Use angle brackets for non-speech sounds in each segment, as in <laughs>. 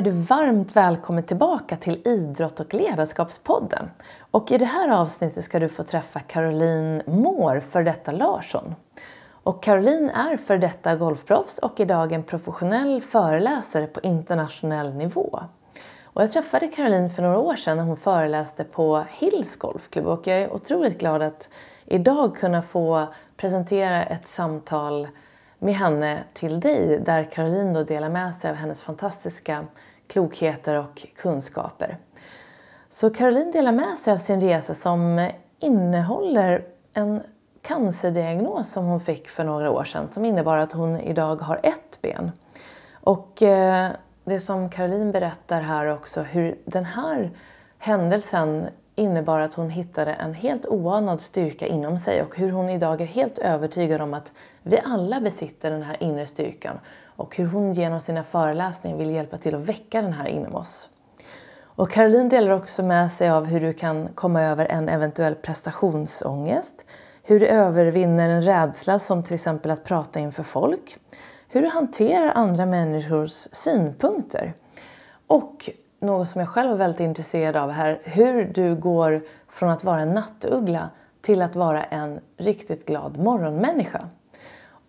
är du varmt välkommen tillbaka till Idrott och ledarskapspodden. Och i det här avsnittet ska du få träffa Caroline Mår, för detta Larsson. Och Caroline är för detta golfproffs och idag en professionell föreläsare på internationell nivå. Och jag träffade Caroline för några år sedan när hon föreläste på Hills Golfklubb och jag är otroligt glad att idag kunna få presentera ett samtal med henne till dig där Caroline då delar med sig av hennes fantastiska klokheter och kunskaper. Så Caroline delar med sig av sin resa som innehåller en cancerdiagnos som hon fick för några år sedan som innebar att hon idag har ett ben. Och eh, det som Caroline berättar här också hur den här händelsen innebar att hon hittade en helt oanad styrka inom sig och hur hon idag är helt övertygad om att vi alla besitter den här inre styrkan och hur hon genom sina föreläsningar vill hjälpa till att väcka den här inom oss. Och Caroline delar också med sig av hur du kan komma över en eventuell prestationsångest, hur du övervinner en rädsla som till exempel att prata inför folk, hur du hanterar andra människors synpunkter och något som jag själv är väldigt intresserad av här, hur du går från att vara en nattuggla till att vara en riktigt glad morgonmänniska.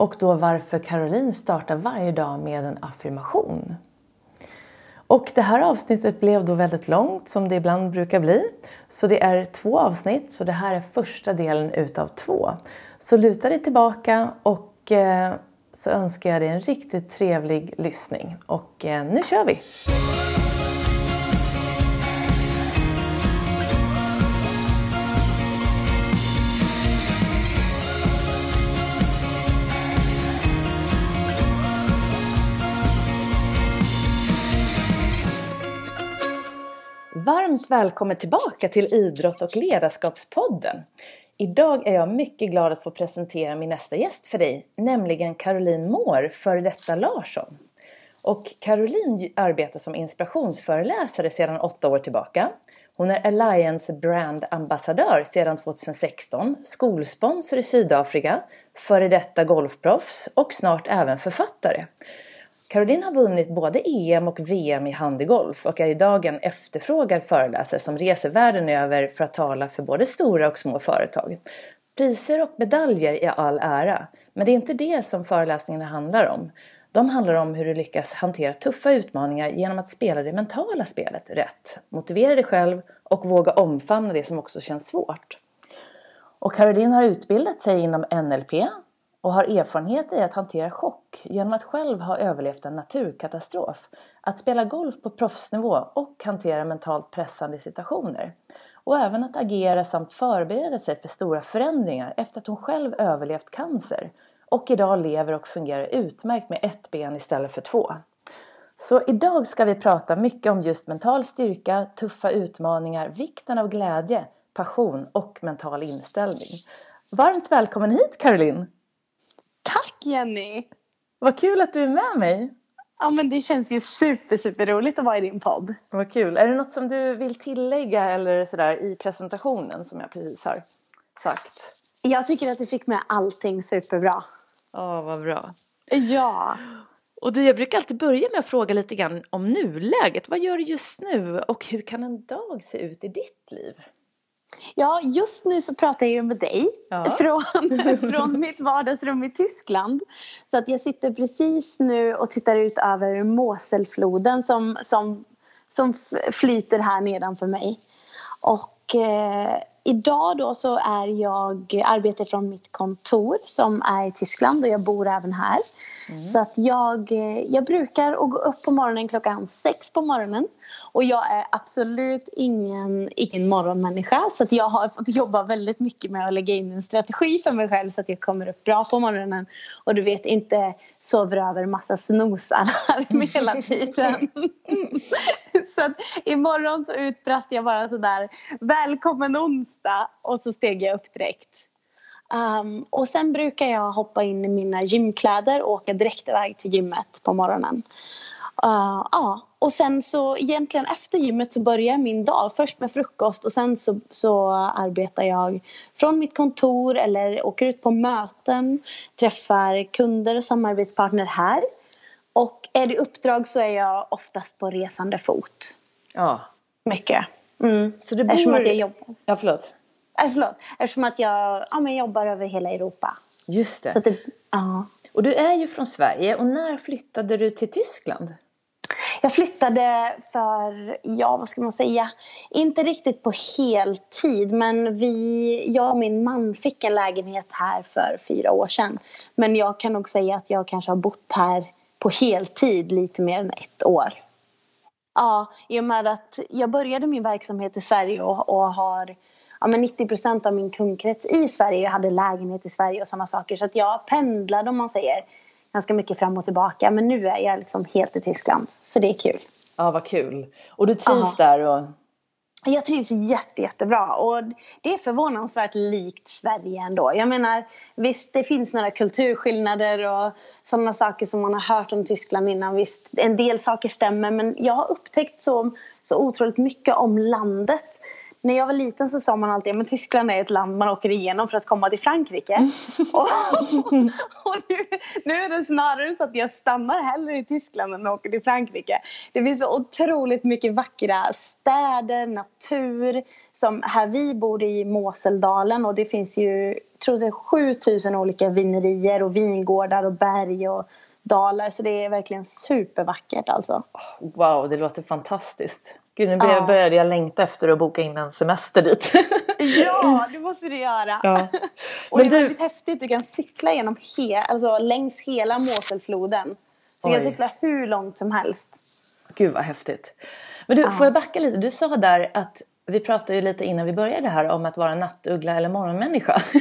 Och då varför Caroline startar varje dag med en affirmation. Och det här avsnittet blev då väldigt långt som det ibland brukar bli. Så det är två avsnitt, så det här är första delen utav två. Så luta dig tillbaka och eh, så önskar jag dig en riktigt trevlig lyssning. Och eh, nu kör vi! Varmt välkommen tillbaka till Idrott och ledarskapspodden. Idag är jag mycket glad att få presentera min nästa gäst för dig, nämligen Caroline Moore, före detta Larsson. Och Caroline arbetar som inspirationsföreläsare sedan åtta år tillbaka. Hon är Alliance Brand Ambassadör sedan 2016, skolsponsor i Sydafrika, före detta golfproffs och snart även författare. Caroline har vunnit både EM och VM i handigolf och är idag en efterfrågad föreläsare som reser världen över för att tala för både stora och små företag. Priser och medaljer är all ära, men det är inte det som föreläsningarna handlar om. De handlar om hur du lyckas hantera tuffa utmaningar genom att spela det mentala spelet rätt, motivera dig själv och våga omfamna det som också känns svårt. Och Caroline har utbildat sig inom NLP, och har erfarenhet i att hantera chock genom att själv ha överlevt en naturkatastrof, att spela golf på proffsnivå och hantera mentalt pressande situationer. Och även att agera samt förbereda sig för stora förändringar efter att hon själv överlevt cancer och idag lever och fungerar utmärkt med ett ben istället för två. Så idag ska vi prata mycket om just mental styrka, tuffa utmaningar, vikten av glädje, passion och mental inställning. Varmt välkommen hit Caroline! Tack Jenny! Vad kul att du är med mig! Ja men det känns ju super super roligt att vara i din podd. Vad kul! Är det något som du vill tillägga eller sådär i presentationen som jag precis har sagt? Jag tycker att du fick med allting superbra. Ja, oh, vad bra. Ja. Och du, jag brukar alltid börja med att fråga lite grann om nuläget. Vad gör du just nu och hur kan en dag se ut i ditt liv? Ja, just nu så pratar jag ju med dig ja. <laughs> från, från mitt vardagsrum i Tyskland. Så att jag sitter precis nu och tittar ut över Moselfloden som, som, som flyter här nedanför mig. Och eh, idag då så är jag arbetar från mitt kontor som är i Tyskland och jag bor även här. Mm. Så att jag, eh, jag brukar gå upp på morgonen klockan sex på morgonen och jag är absolut ingen, ingen morgonmänniska så att jag har fått jobba väldigt mycket med att lägga in en strategi för mig själv så att jag kommer upp bra på morgonen och du vet inte sover över massa snosalarm <laughs> hela tiden. <laughs> så att imorgon så utbrast jag bara sådär välkommen onsdag och så steg jag upp direkt. Um, och sen brukar jag hoppa in i mina gymkläder och åka direkt iväg till gymmet på morgonen. Uh, ja, och sen så egentligen efter gymmet så börjar min dag. Först med frukost och sen så, så arbetar jag från mitt kontor eller åker ut på möten, träffar kunder och samarbetspartner här. Och är det uppdrag så är jag oftast på resande fot. Ja. Mycket. Mm. Så du bor... Eftersom att jag jobbar. Ja, förlåt. Äh, förlåt. Eftersom att jag ja, men jobbar över hela Europa. Just det. Så det ja. Och du är ju från Sverige. Och när flyttade du till Tyskland? Jag flyttade för, ja vad ska man säga, inte riktigt på heltid men vi, jag och min man fick en lägenhet här för fyra år sedan. Men jag kan nog säga att jag kanske har bott här på heltid lite mer än ett år. Ja, i och med att jag började min verksamhet i Sverige och, och har ja, men 90 procent av min kundkrets i Sverige. Jag hade lägenhet i Sverige och sådana saker. Så att jag pendlade om man säger ganska mycket fram och tillbaka. Men nu är jag liksom helt i Tyskland. Så det är kul. Ja, vad kul. Och du trivs Aha. där? Och... Jag trivs jätte, jättebra. Och det är förvånansvärt likt Sverige ändå. Jag menar, visst det finns några kulturskillnader och sådana saker som man har hört om Tyskland innan. Visst, en del saker stämmer men jag har upptäckt så, så otroligt mycket om landet när jag var liten så sa man alltid att Tyskland är ett land man åker igenom för att komma till Frankrike. <laughs> och, <laughs> och nu, nu, är det snarare så att jag stannar hellre i Tyskland än åker till Frankrike. Det finns så otroligt mycket vackra städer, natur. Som här vi bor i Moseldalen och det finns ju, tror det är 7000 olika vinerier och vingårdar och berg och dalar. Så det är verkligen supervackert alltså. Wow, det låter fantastiskt. Gud, nu ja. började jag längta efter att boka in en semester dit. <laughs> ja, det måste du göra. Ja. <laughs> och Men det är du... väldigt häftigt. Du kan cykla genom he alltså, längs hela Moselfloden. Du kan cykla hur långt som helst. Gud vad häftigt. Men du, ja. får jag backa lite? Du sa där att vi pratade ju lite innan vi började här om att vara nattuggla eller morgonmänniska. <laughs>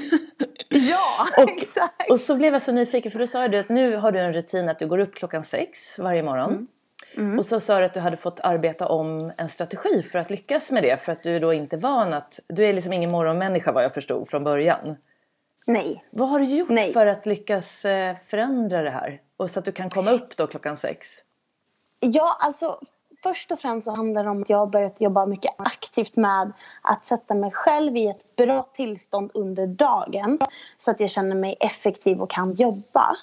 Ja, och, exakt! Och så blev jag så nyfiken för du sa ju att nu har du en rutin att du går upp klockan sex varje morgon. Mm. Mm. Och så sa du att du hade fått arbeta om en strategi för att lyckas med det. För att du då inte van att... Du är liksom ingen morgonmänniska vad jag förstod från början. Nej. Vad har du gjort Nej. för att lyckas eh, förändra det här? Och så att du kan komma upp då klockan sex? Ja, alltså först och främst så handlar det om att jag har börjat jobba mycket aktivt med att sätta mig själv i ett bra tillstånd under dagen så att jag känner mig effektiv och kan jobba.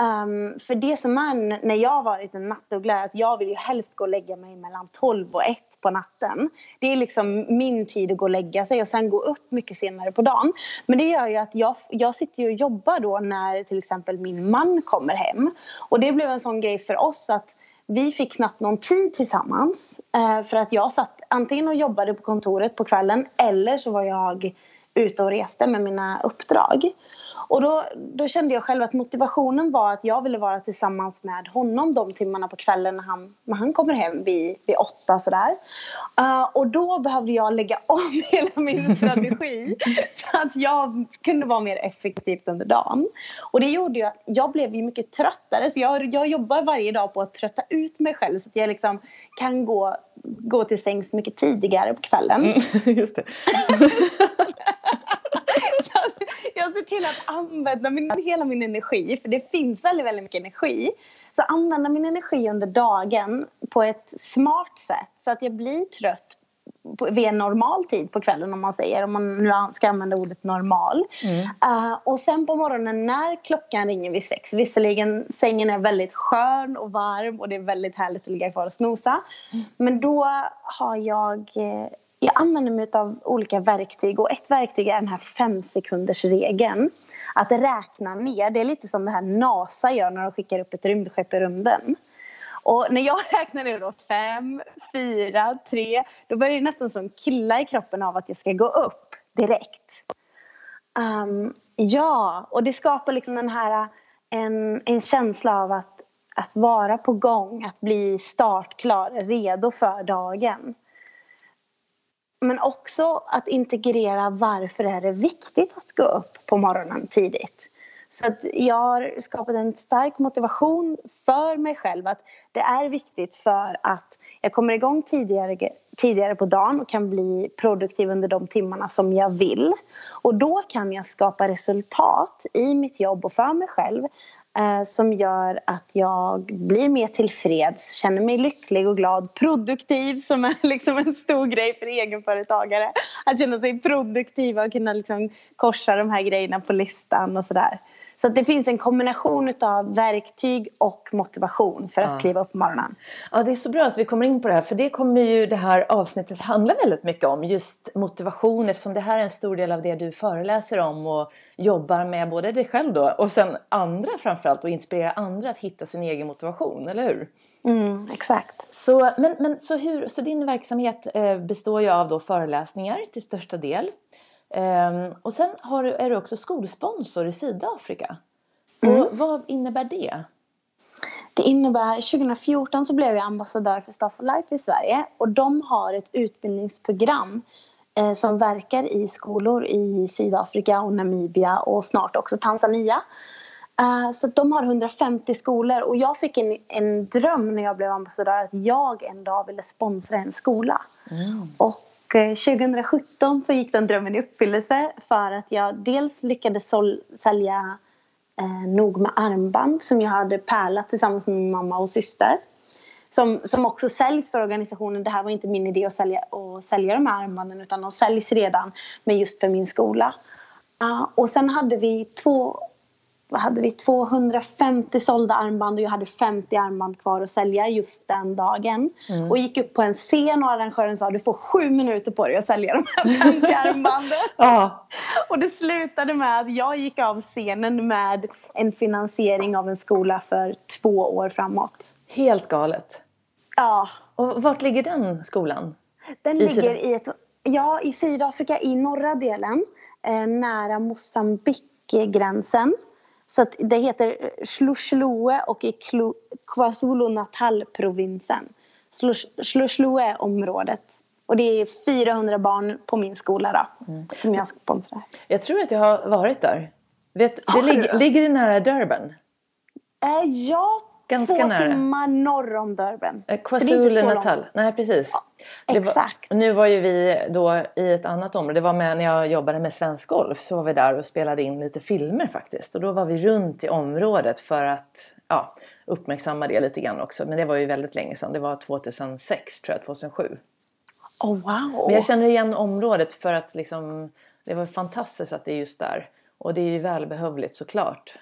Um, för det som är när jag har varit en nattuggla är att jag vill ju helst gå och lägga mig mellan 12 och 1 på natten. Det är liksom min tid att gå och lägga sig och sen gå upp mycket senare på dagen. Men det gör ju att jag, jag sitter och jobbar då när till exempel min man kommer hem. Och det blev en sån grej för oss att vi fick knappt någon tid tillsammans. Uh, för att jag satt antingen och jobbade på kontoret på kvällen eller så var jag ute och reste med mina uppdrag. Och då, då kände jag själv att motivationen var att jag ville vara tillsammans med honom de timmarna på kvällen när han, när han kommer hem vid, vid åtta sådär. Uh, och då behövde jag lägga <laughs> om hela min strategi <laughs> så att jag kunde vara mer effektivt under dagen. Och det gjorde ju att jag blev ju mycket tröttare så jag, jag jobbar varje dag på att trötta ut mig själv så att jag liksom kan gå, gå till sängs mycket tidigare på kvällen. Mm, <laughs> just det. Jag ser till att använda min, hela min energi, för det finns väldigt, väldigt mycket energi. Så använda min energi under dagen på ett smart sätt så att jag blir trött vid en normal tid på kvällen om man säger, om man nu ska använda ordet normal. Mm. Uh, och sen på morgonen när klockan ringer vid sex, visserligen sängen är väldigt skön och varm och det är väldigt härligt att ligga kvar och snosa. Mm. Men då har jag eh, jag använder mig av olika verktyg och ett verktyg är den här fem sekunders regeln. Att räkna ner, det är lite som det här NASA gör när de skickar upp ett rymdskepp i rymden. Och när jag <laughs> räknar ner då fem, fyra, tre, då börjar det nästan som killa i kroppen av att jag ska gå upp direkt. Um, ja, och det skapar liksom den här en, en känsla av att, att vara på gång, att bli startklar, redo för dagen. Men också att integrera varför är det viktigt att gå upp på morgonen tidigt. Så att jag har skapat en stark motivation för mig själv att det är viktigt för att jag kommer igång tidigare, tidigare på dagen och kan bli produktiv under de timmarna som jag vill. Och då kan jag skapa resultat i mitt jobb och för mig själv Eh, som gör att jag blir mer tillfreds, känner mig lycklig och glad, produktiv som är <laughs> liksom en stor grej för egenföretagare. Att känna sig produktiv och kunna liksom korsa de här grejerna på listan och sådär. Så det finns en kombination av verktyg och motivation för att ja. kliva upp på morgonen. Ja, det är så bra att vi kommer in på det här för det kommer ju det här avsnittet handla väldigt mycket om. Just motivation eftersom det här är en stor del av det du föreläser om och jobbar med både dig själv då och sen andra framförallt och inspirera andra att hitta sin egen motivation, eller hur? Mm, exakt. Så, men, men, så, hur, så din verksamhet eh, består ju av då föreläsningar till största del. Um, och sen har du, är du också skolsponsor i Sydafrika. Mm. Och vad innebär det? Det innebär, 2014 så blev jag ambassadör för Staff for Life i Sverige och de har ett utbildningsprogram eh, som verkar i skolor i Sydafrika och Namibia och snart också Tanzania. Uh, så de har 150 skolor och jag fick en, en dröm när jag blev ambassadör att jag en dag ville sponsra en skola. Mm. Och Eh, 2017 så gick den drömmen i uppfyllelse för att jag dels lyckades sälja eh, nog med armband som jag hade pärlat tillsammans med min mamma och syster. Som, som också säljs för organisationen. Det här var inte min idé att sälja, att sälja de här armbanden utan de säljs redan men just för min skola. Uh, och sen hade vi två vad hade vi, 250 sålda armband och jag hade 50 armband kvar att sälja just den dagen. Mm. Och gick upp på en scen och arrangören sa du får sju minuter på dig att sälja de här 50 <laughs> armbanden. ja. Och det slutade med att jag gick av scenen med en finansiering av en skola för två år framåt. Helt galet. Ja. Och vart ligger den skolan? Den I ligger i, ett, ja, i Sydafrika i norra delen, eh, nära Mosambik-gränsen. Så att det heter Shlushlue och i KwaZulu-Natal-provinsen. Shlushlue området. Och det är 400 barn på min skola då, mm. som jag sponsrar. Jag tror att jag har varit där. Vet, det lig, ligger det nära Durban? Äh, ja, Ganska två nära. timmar norr om Durban. Eh, KwaZulu-Natal. Nej, precis. Ja, exakt. Var, nu var ju vi då i ett annat område. Det var med när jag jobbade med Svensk Golf. Så var vi där och spelade in lite filmer faktiskt. Och då var vi runt i området för att ja, uppmärksamma det lite grann också. Men det var ju väldigt länge sedan. Det var 2006 tror jag, 2007. Oh, wow. Men jag känner igen området för att liksom, det var fantastiskt att det är just där. Och det är ju välbehövligt såklart.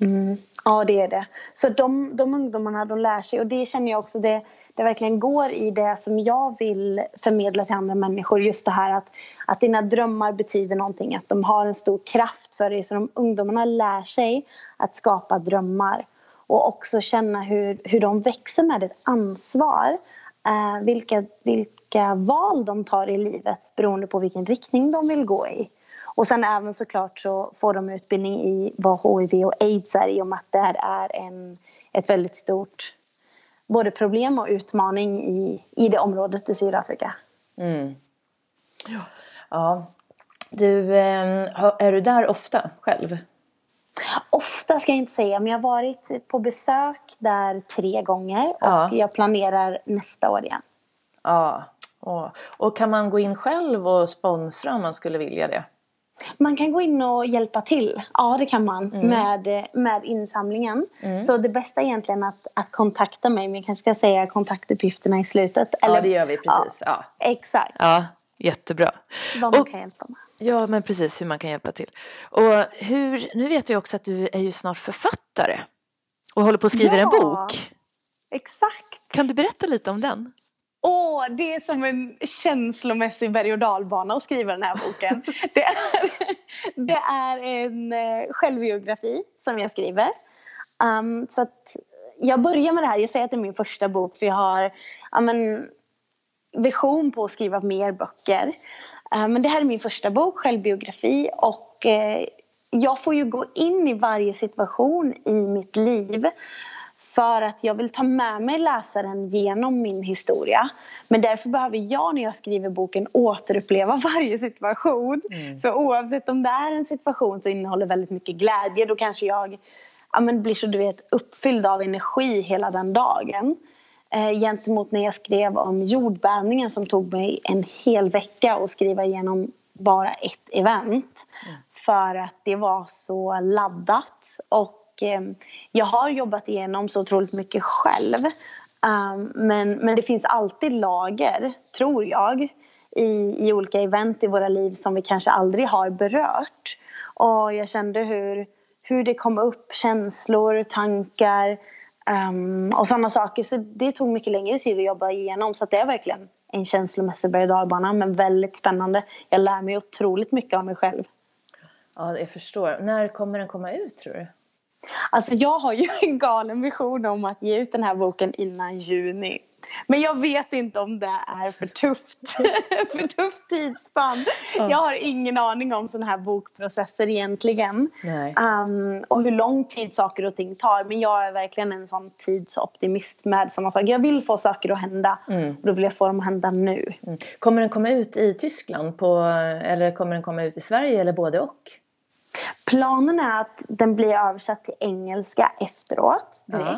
Mm. Ja, det är det. Så de, de ungdomarna de lär sig och det känner jag också det, det verkligen går i det som jag vill förmedla till andra människor. Just det här att, att dina drömmar betyder någonting, att de har en stor kraft för dig. Så de ungdomarna lär sig att skapa drömmar och också känna hur, hur de växer med ett ansvar. Eh, vilka, vilka val de tar i livet beroende på vilken riktning de vill gå i. Och sen även såklart så får de utbildning i vad HIV och aids är i och med att det är en, ett väldigt stort både problem och utmaning i, i det området i Sydafrika. Mm. Ja. ja. Du, ehm, är du där ofta själv? Ofta ska jag inte säga, men jag har varit på besök där tre gånger och ja. jag planerar nästa år igen. Ja, och kan man gå in själv och sponsra om man skulle vilja det? Man kan gå in och hjälpa till. Ja, det kan man mm. med, med insamlingen. Mm. Så det bästa är egentligen att, att kontakta mig. Men jag kanske ska säga kontaktuppgifterna i slutet. Eller, ja, det gör vi precis. Ja, ja. Exakt. Ja, jättebra. Vad man och, kan hjälpa med. Ja, men precis hur man kan hjälpa till. Och hur, nu vet jag också att du är ju snart författare. Och håller på att skriva ja, en bok. Exakt. Kan du berätta lite om den? Åh, det är som en känslomässig berg och dalbana att skriva den här boken. <laughs> det, är, det är en eh, självbiografi som jag skriver. Um, så att jag börjar med det här, jag säger att det är min första bok för jag har um, vision på att skriva mer böcker. Uh, men det här är min första bok, självbiografi och uh, jag får ju gå in i varje situation i mitt liv för att jag vill ta med mig läsaren genom min historia. Men därför behöver jag när jag skriver boken återuppleva <laughs> varje situation. Mm. Så oavsett om det är en situation som innehåller väldigt mycket glädje då kanske jag ja, men blir så du vet, uppfylld av energi hela den dagen. Eh, gentemot när jag skrev om jordbävningen som tog mig en hel vecka att skriva igenom bara ett event. Mm. För att det var så laddat. Och Eh, jag har jobbat igenom så otroligt mycket själv. Um, men, men det finns alltid lager, tror jag, i, i olika event i våra liv som vi kanske aldrig har berört. Och jag kände hur, hur det kom upp känslor, tankar um, och sådana saker. Så det tog mycket längre tid att jobba igenom. Så det är verkligen en känslomässig berg och men väldigt spännande. Jag lär mig otroligt mycket av mig själv. Ja, jag förstår. När kommer den komma ut tror du? Alltså jag har ju en galen vision om att ge ut den här boken innan juni. Men jag vet inte om det är för tufft. <laughs> för tufft tidsspann. Ja. Jag har ingen aning om sådana här bokprocesser egentligen. Um, och hur lång tid saker och ting tar. Men jag är verkligen en sån tidsoptimist med sådana saker. Jag vill få saker att hända. Mm. Och då vill jag få dem att hända nu. Mm. Kommer den komma ut i Tyskland? På, eller kommer den komma ut i Sverige? Eller både och? Planen är att den blir översatt till engelska efteråt direkt.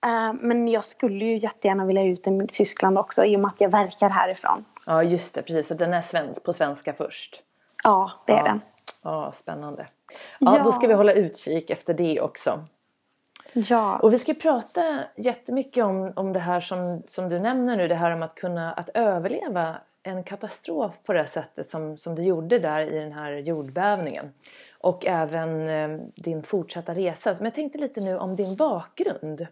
Ja. Uh, men jag skulle ju jättegärna vilja ut den i Tyskland också i och med att jag verkar härifrån. Ja just det, precis. Så den är svensk, på svenska först? Ja, det är ja. den. Ja, spännande. Ja, ja, då ska vi hålla utkik efter det också. Ja. Och vi ska prata jättemycket om, om det här som, som du nämner nu, det här om att kunna att överleva en katastrof på det sättet som, som du gjorde där i den här jordbävningen. Och även eh, din fortsatta resa. Men jag tänkte lite nu om din bakgrund.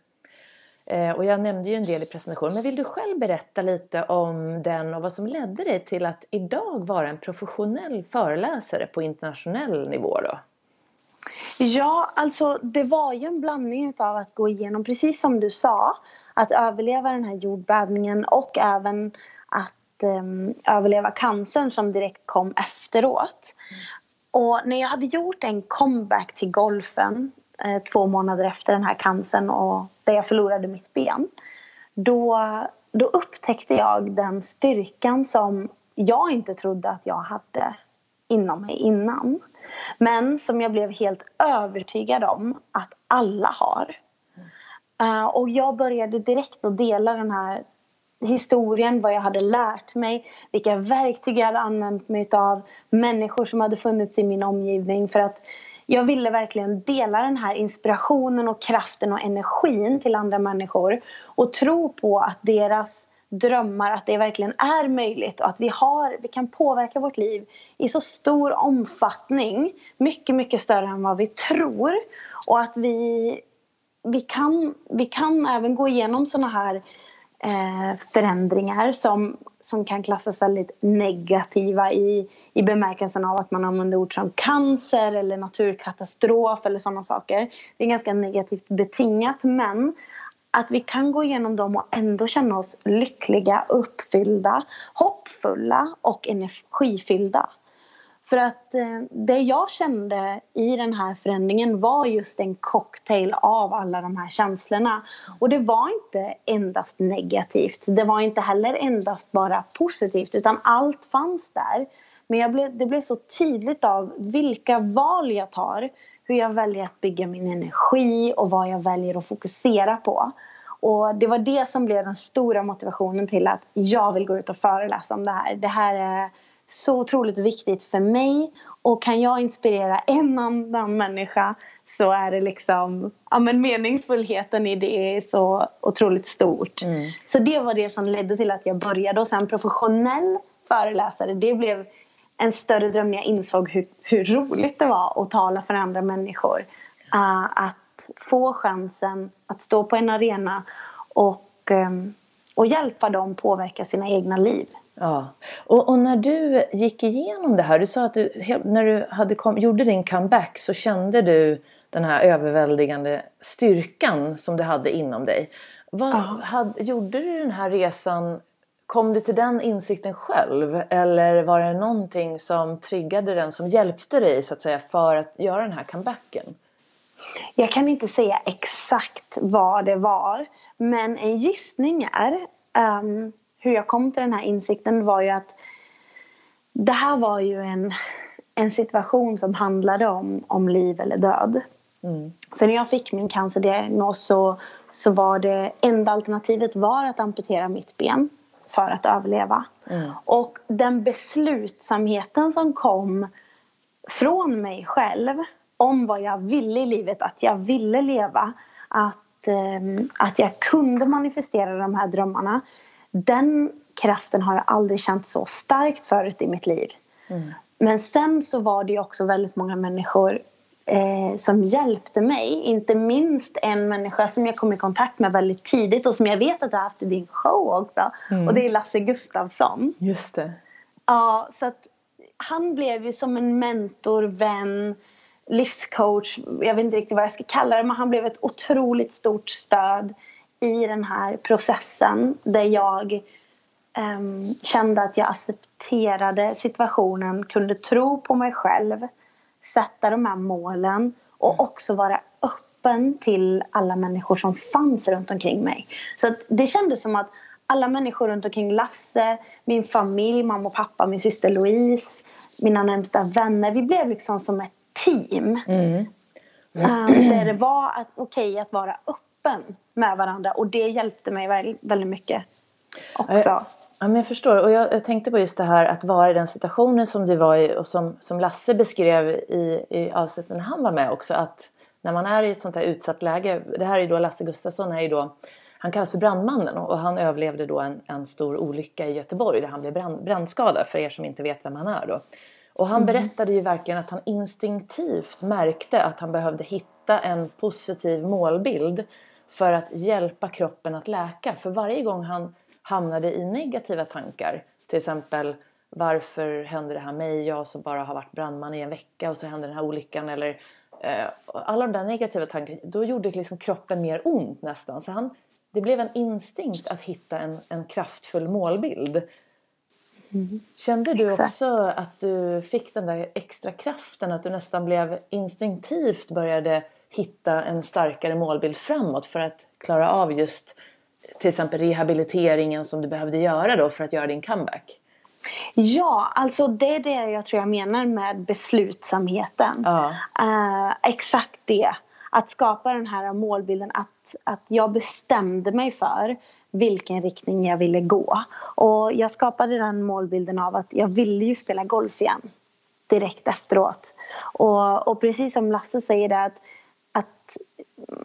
Eh, och jag nämnde ju en del i presentationen, men vill du själv berätta lite om den och vad som ledde dig till att idag vara en professionell föreläsare på internationell nivå då? Ja, alltså det var ju en blandning av att gå igenom, precis som du sa, att överleva den här jordbävningen och även att um, överleva cancern som direkt kom efteråt. Och när jag hade gjort en comeback till golfen eh, två månader efter den här cancern och där jag förlorade mitt ben. Då, då upptäckte jag den styrkan som jag inte trodde att jag hade inom mig innan. Men som jag blev helt övertygad om att alla har. Uh, och jag började direkt att dela den här historien, vad jag hade lärt mig, vilka verktyg jag hade använt mig av, människor som hade funnits i min omgivning. För att jag ville verkligen dela den här inspirationen och kraften och energin till andra människor och tro på att deras drömmar, att det verkligen är möjligt och att vi, har, vi kan påverka vårt liv i så stor omfattning, mycket, mycket större än vad vi tror. Och att vi, vi, kan, vi kan även gå igenom såna här eh, förändringar som, som kan klassas väldigt negativa i, i bemärkelsen av att man använder ord som cancer eller naturkatastrof eller sådana saker. Det är ganska negativt betingat men att vi kan gå igenom dem och ändå känna oss lyckliga, uppfyllda, hoppfulla och energifyllda. För att eh, det jag kände i den här förändringen var just en cocktail av alla de här känslorna. Och det var inte endast negativt. Det var inte heller endast bara positivt utan allt fanns där. Men blev, det blev så tydligt av vilka val jag tar, hur jag väljer att bygga min energi och vad jag väljer att fokusera på. Och det var det som blev den stora motivationen till att jag vill gå ut och föreläsa om det här. Det här är så otroligt viktigt för mig och kan jag inspirera en annan människa så är det liksom, ja men meningsfullheten i det är så otroligt stort. Mm. Så det var det som ledde till att jag började och sen professionell föreläsare, det blev en större dröm när jag insåg hur, hur roligt det var att tala för andra människor. Uh, att få chansen att stå på en arena och, um, och hjälpa dem påverka sina egna liv. Ja, och, och, när du gick igenom det här, du sa att du, när du hade kom, gjorde din comeback så kände du den här överväldigande styrkan som du hade inom dig. Vad, ja. hade, gjorde du den här resan, kom du till den insikten själv eller var det någonting som triggade den, som hjälpte dig så att säga för att göra den här comebacken? Jag kan inte säga exakt vad det var men en gissning är um, hur jag kom till den här insikten var ju att det här var ju en, en situation som handlade om, om liv eller död. Mm. För när jag fick min cancerdiagnos så, så var det enda alternativet var att amputera mitt ben för att överleva. Mm. Och den beslutsamheten som kom från mig själv om vad jag ville i livet, att jag ville leva, att, eh, att jag kunde manifestera de här drömmarna den kraften har jag aldrig känt så starkt förut i mitt liv. Mm. Men sen så var det också väldigt många människor eh, som hjälpte mig. Inte minst en människa som jag kom i kontakt med väldigt tidigt och som jag vet att du har haft i din show också. Mm. Och det är Lasse Gustafsson. Just det. Ja, så att han blev ju som en mentor, vän, livscoach. Jag vet inte riktigt vad jag ska kalla det men han blev ett otroligt stort stöd i den här processen där jag um, kände att jag accepterade situationen, kunde tro på mig själv, sätta de här målen och mm. också vara öppen till alla människor som fanns runt omkring mig. Så det kändes som att alla människor runt omkring Lasse, min familj, mamma och pappa, min syster Louise, mina närmsta vänner. Vi blev liksom som ett team. Mm. Um, där det var okej okay att vara öppen med varandra och det hjälpte mig väldigt, mycket också. Ja, men jag förstår och jag, jag, tänkte på just det här att vara i den situationen som du var i och som, som Lasse beskrev i, i avsnittet när han var med också att när man är i ett sånt här utsatt läge, det här är då Lasse Gustafsson är ju då han kallas för brandmannen och han överlevde då en, en stor olycka i Göteborg där han blev brand, brandskadad för er som inte vet vem han är då. Och han mm. berättade ju verkligen att han instinktivt märkte att han behövde hitta en positiv målbild för att hjälpa kroppen att läka. För varje gång han hamnade i negativa tankar, till exempel varför hände det här mig, jag som bara har varit brandman i en vecka och så hände den här olyckan eller eh, alla de där negativa tankarna, då gjorde liksom kroppen mer ont nästan. Så han, det blev en instinkt att hitta en, en kraftfull målbild. Mm. Kände du Exakt. också att du fick den där extra kraften, att du nästan blev instinktivt började hitta en starkare målbild framåt för att klara av just till exempel rehabiliteringen som du behövde göra då för att göra din comeback? Ja, alltså det är det jag tror jag menar med beslutsamheten. Ja. Uh, exakt det. Att skapa den här målbilden att, att jag bestämde mig för vilken riktning jag ville gå. Och jag skapade den målbilden av att jag ville ju spela golf igen direkt efteråt. Och, och precis som Lasse säger det att, att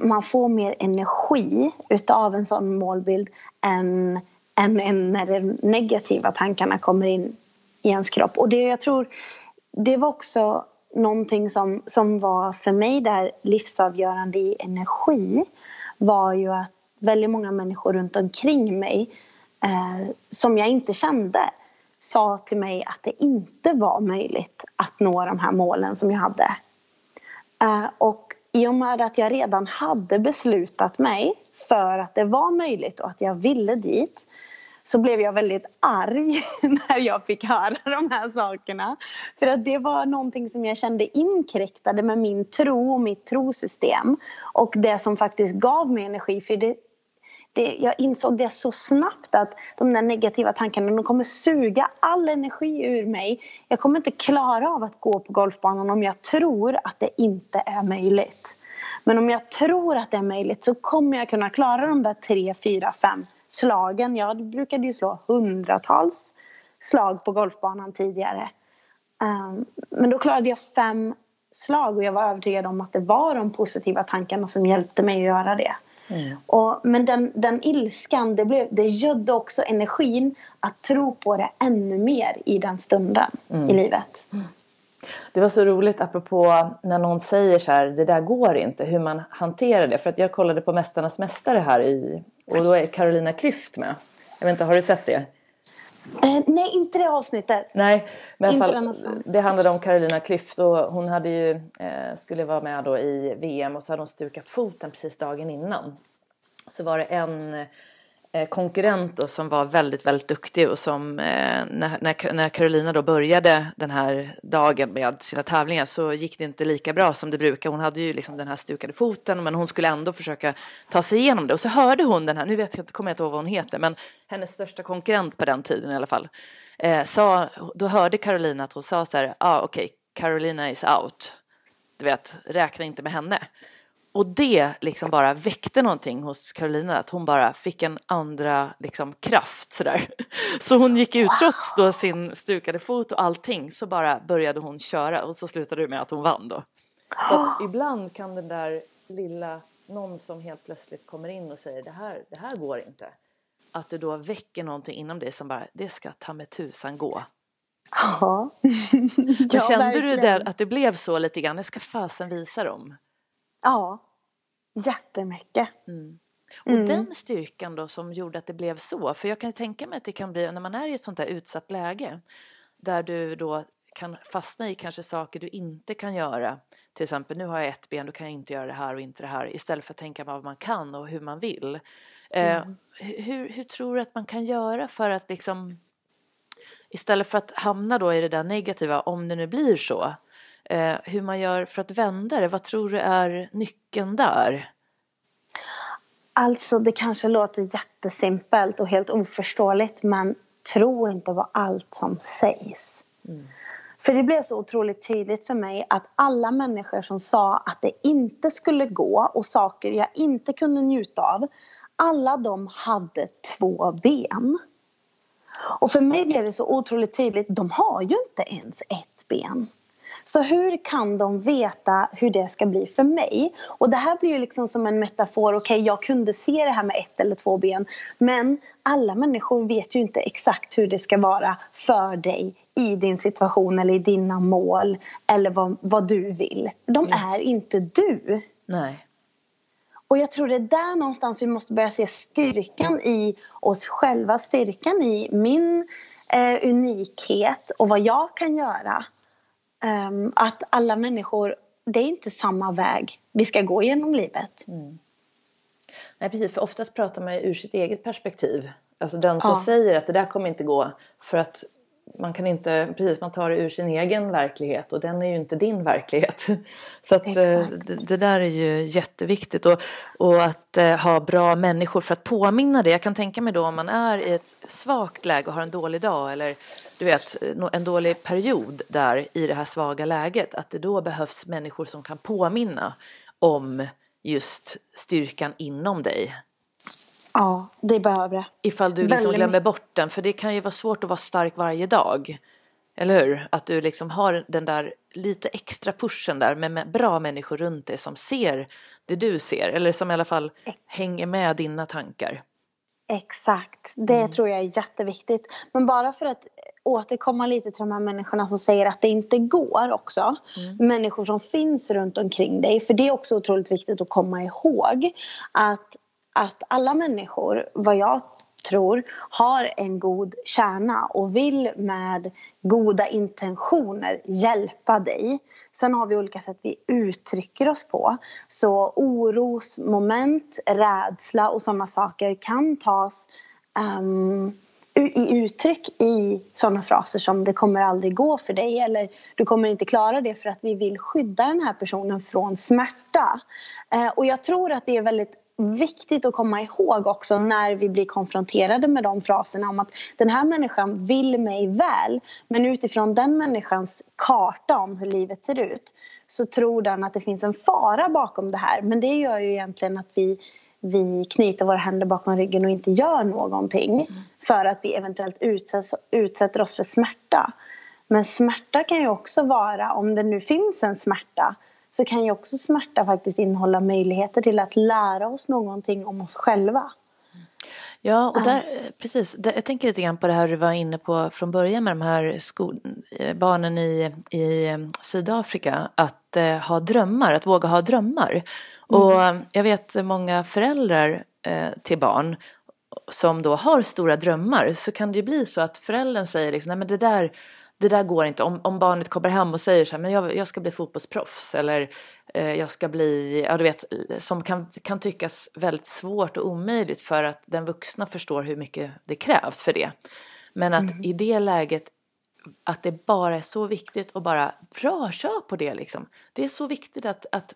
man får mer energi utav en sån målbild än, än, än när de negativa tankarna kommer in i ens kropp. Och det jag tror, det var också någonting som, som var för mig där livsavgörande i energi var ju att väldigt många människor runt omkring mig eh, som jag inte kände sa till mig att det inte var möjligt att nå de här målen som jag hade. Eh, och i och med att jag redan hade beslutat mig för att det var möjligt och att jag ville dit så blev jag väldigt arg <laughs> när jag fick höra de här sakerna. För att det var någonting som jag kände inkräktade med min tro och mitt trosystem. Och det som faktiskt gav mig energi. För det, det, jag insåg det så snabbt att de där negativa tankarna de kommer suga all energi ur mig. Jag kommer inte klara av att gå på golfbanan om jag tror att det inte är möjligt. Men om jag tror att det är möjligt så kommer jag kunna klara de där tre, fyra, fem slagen. Jag brukade ju slå hundratals slag på golfbanan tidigare. Ehm, men då klarade jag fem slag och jag var övertygad om att det var de positiva tankarna som hjälpte mig att göra det. Mm. Och, men den, den ilskan, det, blev, det gödde också energin att tro på det ännu mer i den stunden mm. i livet. Mm. Det var så roligt apropå när någon säger så här, det där går inte, hur man hanterar det. För att jag kollade på Mästarnas Mästare här i, och då är Carolina Klüft med. Jag vet inte, har du sett det? Eh, nej, inte det avsnittet. Nej, men i alla fall, det handlade om Carolina Klüft och hon hade ju, eh, skulle vara med då i VM och så hade hon stukat foten precis dagen innan. Så var det en Eh, konkurrent då, som var väldigt, väldigt duktig och som eh, när, när Carolina då började den här dagen med sina tävlingar så gick det inte lika bra som det brukar. Hon hade ju liksom den här stukade foten men hon skulle ändå försöka ta sig igenom det och så hörde hon den här, nu vet jag inte, kommer jag inte ihåg vad hon heter, men hennes största konkurrent på den tiden i alla fall, eh, sa, då hörde Carolina att hon sa så här, ja ah, okej, okay, Carolina is out, du vet, räkna inte med henne. Och det liksom bara väckte någonting hos Carolina, att hon bara fick en andra liksom kraft sådär. <laughs> Så hon gick ut trots då sin stukade fot och allting så bara började hon köra och så slutade det med att hon vann då. Så <gasps> ibland kan den där lilla, någon som helt plötsligt kommer in och säger det här, det här går inte. Att du då väcker någonting inom dig som bara, det ska ta med tusan gå. Ja. <laughs> <laughs> Ja, kände verkligen. du där att det blev så lite grann? Jag ska fasen visa dem. Ja, jättemycket. Mm. Och mm. den styrkan då som gjorde att det blev så, för jag kan tänka mig att det kan bli när man är i ett sånt här utsatt läge där du då kan fastna i kanske saker du inte kan göra. Till exempel, nu har jag ett ben, då kan jag inte göra det här och inte det här. Istället för att tänka vad man kan och hur man vill. Eh, mm. Eh, hur, hur tror du att man kan göra för att liksom istället för att hamna då i det där negativa, om det nu blir så, eh, hur man gör för att vända det, vad tror du är nyckeln där? Alltså det kanske låter jättesimpelt och helt oförståeligt men tro inte på allt som sägs. Mm. För det blev så otroligt tydligt för mig att alla människor som sa att det inte skulle gå och saker jag inte kunde njuta av, alla de hade två ben. Och för mig blev det så otroligt tydligt, de har ju inte ens ett ben. Så hur kan de veta hur det ska bli för mig? Och det här blir ju liksom som en metafor. Okej, okay, jag kunde se det här med ett eller två ben. Men alla människor vet ju inte exakt hur det ska vara för dig i din situation eller i dina mål eller vad, vad du vill. De är inte du. Nej. Och jag tror det är där någonstans vi måste börja se styrkan i oss själva, styrkan i min eh, unikhet och vad jag kan göra. Um, att alla människor, det är inte samma väg vi ska gå genom livet. Mm. Nej precis, för oftast pratar man ju ur sitt eget perspektiv. Alltså den som ja. säger att det där kommer inte gå för att man kan inte, precis man tar det ur sin egen verklighet och den är ju inte din verklighet. <laughs> Så att eh, det, det, där är ju jätteviktigt och, och att eh, ha bra människor för att påminna det. Jag kan tänka mig då om man är i ett svagt läge och har en dålig dag eller du vet en dålig period där i det här svaga läget att det då behövs människor som kan påminna om just styrkan inom dig. Ja, det behöver det. Ifall du liksom glömmer bort den, för det kan ju vara svårt att vara stark varje dag. Eller hur? Att du liksom har den där lite extra pushen där med bra människor runt dig som ser det du ser. Eller som i alla fall hänger med dina tankar. Exakt, det mm. tror jag är jätteviktigt. Men bara för att återkomma lite till de här människorna som säger att det inte går också. Mm. Människor som finns runt omkring dig. För det är också otroligt viktigt att komma ihåg att att alla människor, vad jag tror, har en god kärna och vill med goda intentioner hjälpa dig. Sen har vi olika sätt vi uttrycker oss på. Så orosmoment, rädsla och sådana saker kan tas um, i uttryck i sådana fraser som det kommer aldrig gå för dig eller du kommer inte klara det för att vi vill skydda den här personen från smärta. Eh, och jag tror att det är väldigt viktigt att komma ihåg också när vi blir konfronterade med de fraserna om att den här människan vill mig väl men utifrån den människans karta om hur livet ser ut så tror den att det finns en fara bakom det här men det gör ju egentligen att vi vi knyter våra händer bakom ryggen och inte gör någonting mm. för att vi eventuellt utsätts, utsätter oss för smärta. Men smärta kan ju också vara, om det nu finns en smärta så kan ju också smärta faktiskt innehålla möjligheter till att lära oss någonting om oss själva. Ja, och där, precis. jag tänker lite grann på det här du var inne på från början med de här skol, eh, barnen i, i eh, Sydafrika. Att eh, ha drömmar, att våga ha drömmar. Mm. Och jag vet många föräldrar eh, till barn som då har stora drömmar så kan det ju bli så att föräldern säger liksom, nej men det där det där går inte. Om, om barnet kommer hem och säger så här, men jag, jag ska bli fotbollsproffs eller eh, jag ska bli, ja du vet, som kan, kan tyckas väldigt svårt och omöjligt för att den vuxna förstår hur mycket det krävs för det. Men att mm. i det läget att det bara är så viktigt att bara bra, kör på det liksom. Det är så viktigt att, att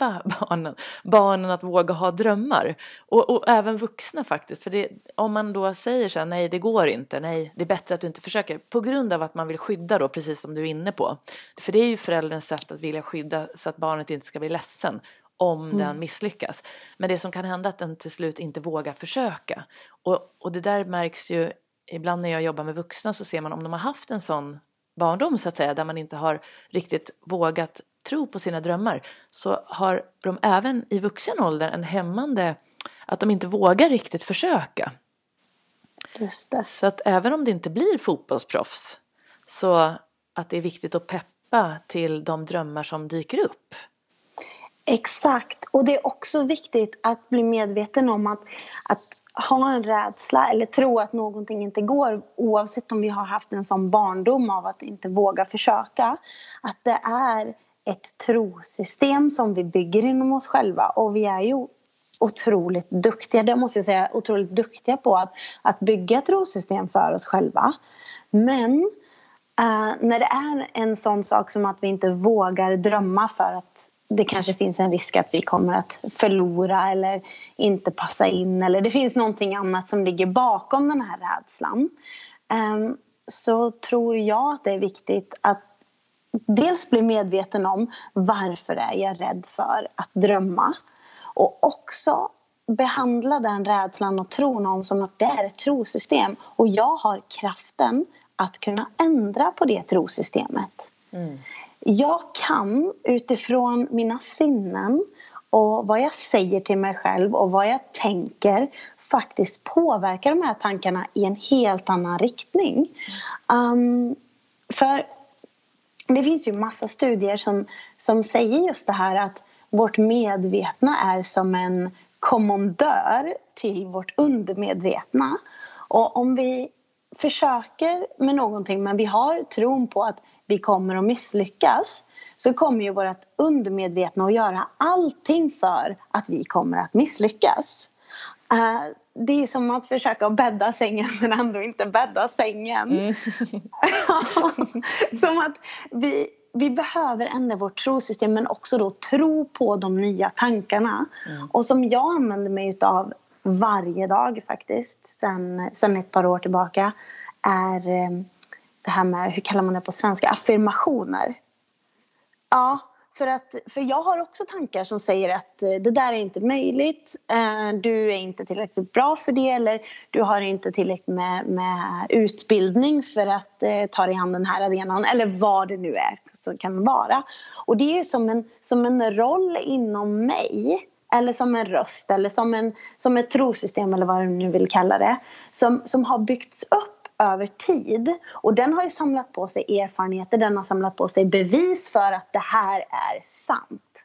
hjälpa <laughs> barnen, barnen att våga ha drömmar. Och, och även vuxna faktiskt. För det, om man då säger så här, nej det går inte, nej det är bättre att du inte försöker. På grund av att man vill skydda då, precis som du är inne på. För det är ju förälderns sätt att vilja skydda så att barnet inte ska bli ledsen om mm. den misslyckas. Men det som kan hända är att den till slut inte vågar försöka. Och, och det där märks ju ibland när jag jobbar med vuxna så ser man om de har haft en sån barndom så att säga där man inte har riktigt vågat tro på sina drömmar så har de även i vuxen ålder en hämmande att de inte vågar riktigt försöka. Just det. Så att även om det inte blir fotbollsproffs Så att det är viktigt att peppa till de drömmar som dyker upp. Exakt, och det är också viktigt att bli medveten om att, att ha en rädsla eller tro att någonting inte går oavsett om vi har haft en sån barndom av att inte våga försöka. Att det är ett trosystem som vi bygger inom oss själva och vi är ju otroligt duktiga, det måste jag säga, otroligt duktiga på att, att bygga trosystem för oss själva. Men uh, när det är en sån sak som att vi inte vågar drömma för att det kanske finns en risk att vi kommer att förlora eller inte passa in eller det finns någonting annat som ligger bakom den här rädslan. Um, så tror jag att det är viktigt att dels bli medveten om varför är jag rädd för att drömma och också behandla den rädslan och tron om som att det är ett trosystem och jag har kraften att kunna ändra på det trosystemet. Mm. Jag kan utifrån mina sinnen och vad jag säger till mig själv och vad jag tänker faktiskt påverka de här tankarna i en helt annan riktning. Um, för det finns ju massa studier som, som säger just det här att vårt medvetna är som en kommandör till vårt undermedvetna. Och om vi försöker med någonting men vi har tron på att vi kommer att misslyckas så kommer ju vårt undermedvetna att göra allting för att vi kommer att misslyckas. Eh, det är som att försöka bädda sängen men ändå inte bädda sängen. Mm. <laughs> som att vi, vi behöver ändra vårt trosystem men också då tro på de nya tankarna. Mm. Och som jag använder mig av varje dag faktiskt sen, sen ett par år tillbaka är eh, det här med, hur kallar man det på svenska, affirmationer. Ja, för, att, för jag har också tankar som säger att eh, det där är inte möjligt, eh, du är inte tillräckligt bra för det eller du har inte tillräckligt med, med utbildning för att eh, ta dig an den här arenan eller vad det nu är som kan vara. Och det är som en, som en roll inom mig eller som en röst eller som, en, som ett trosystem eller vad du nu vill kalla det som, som har byggts upp över tid. Och den har ju samlat på sig erfarenheter, den har samlat på sig bevis för att det här är sant.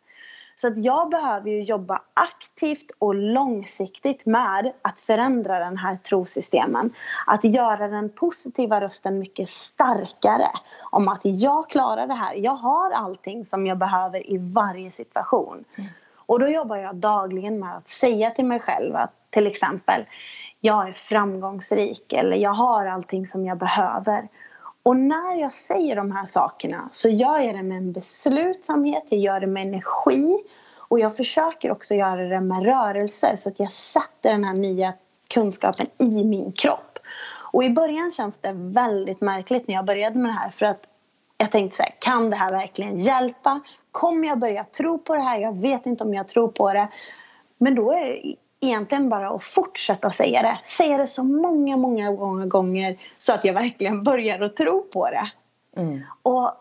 Så att jag behöver ju jobba aktivt och långsiktigt med att förändra den här trosystemen. Att göra den positiva rösten mycket starkare. Om att jag klarar det här. Jag har allting som jag behöver i varje situation. Mm. Och då jobbar jag dagligen med att säga till mig själv att till exempel jag är framgångsrik eller jag har allting som jag behöver. Och när jag säger de här sakerna så gör jag det med en beslutsamhet, jag gör det med energi och jag försöker också göra det med rörelser så att jag sätter den här nya kunskapen i min kropp. Och i början känns det väldigt märkligt när jag började med det här för att jag tänkte så här, kan det här verkligen hjälpa? Kommer jag börja tro på det här? Jag vet inte om jag tror på det. Men då är det egentligen bara att fortsätta säga det. Säga det så många, många gånger så att jag verkligen <laughs> börjar att tro på det. Mm. Och,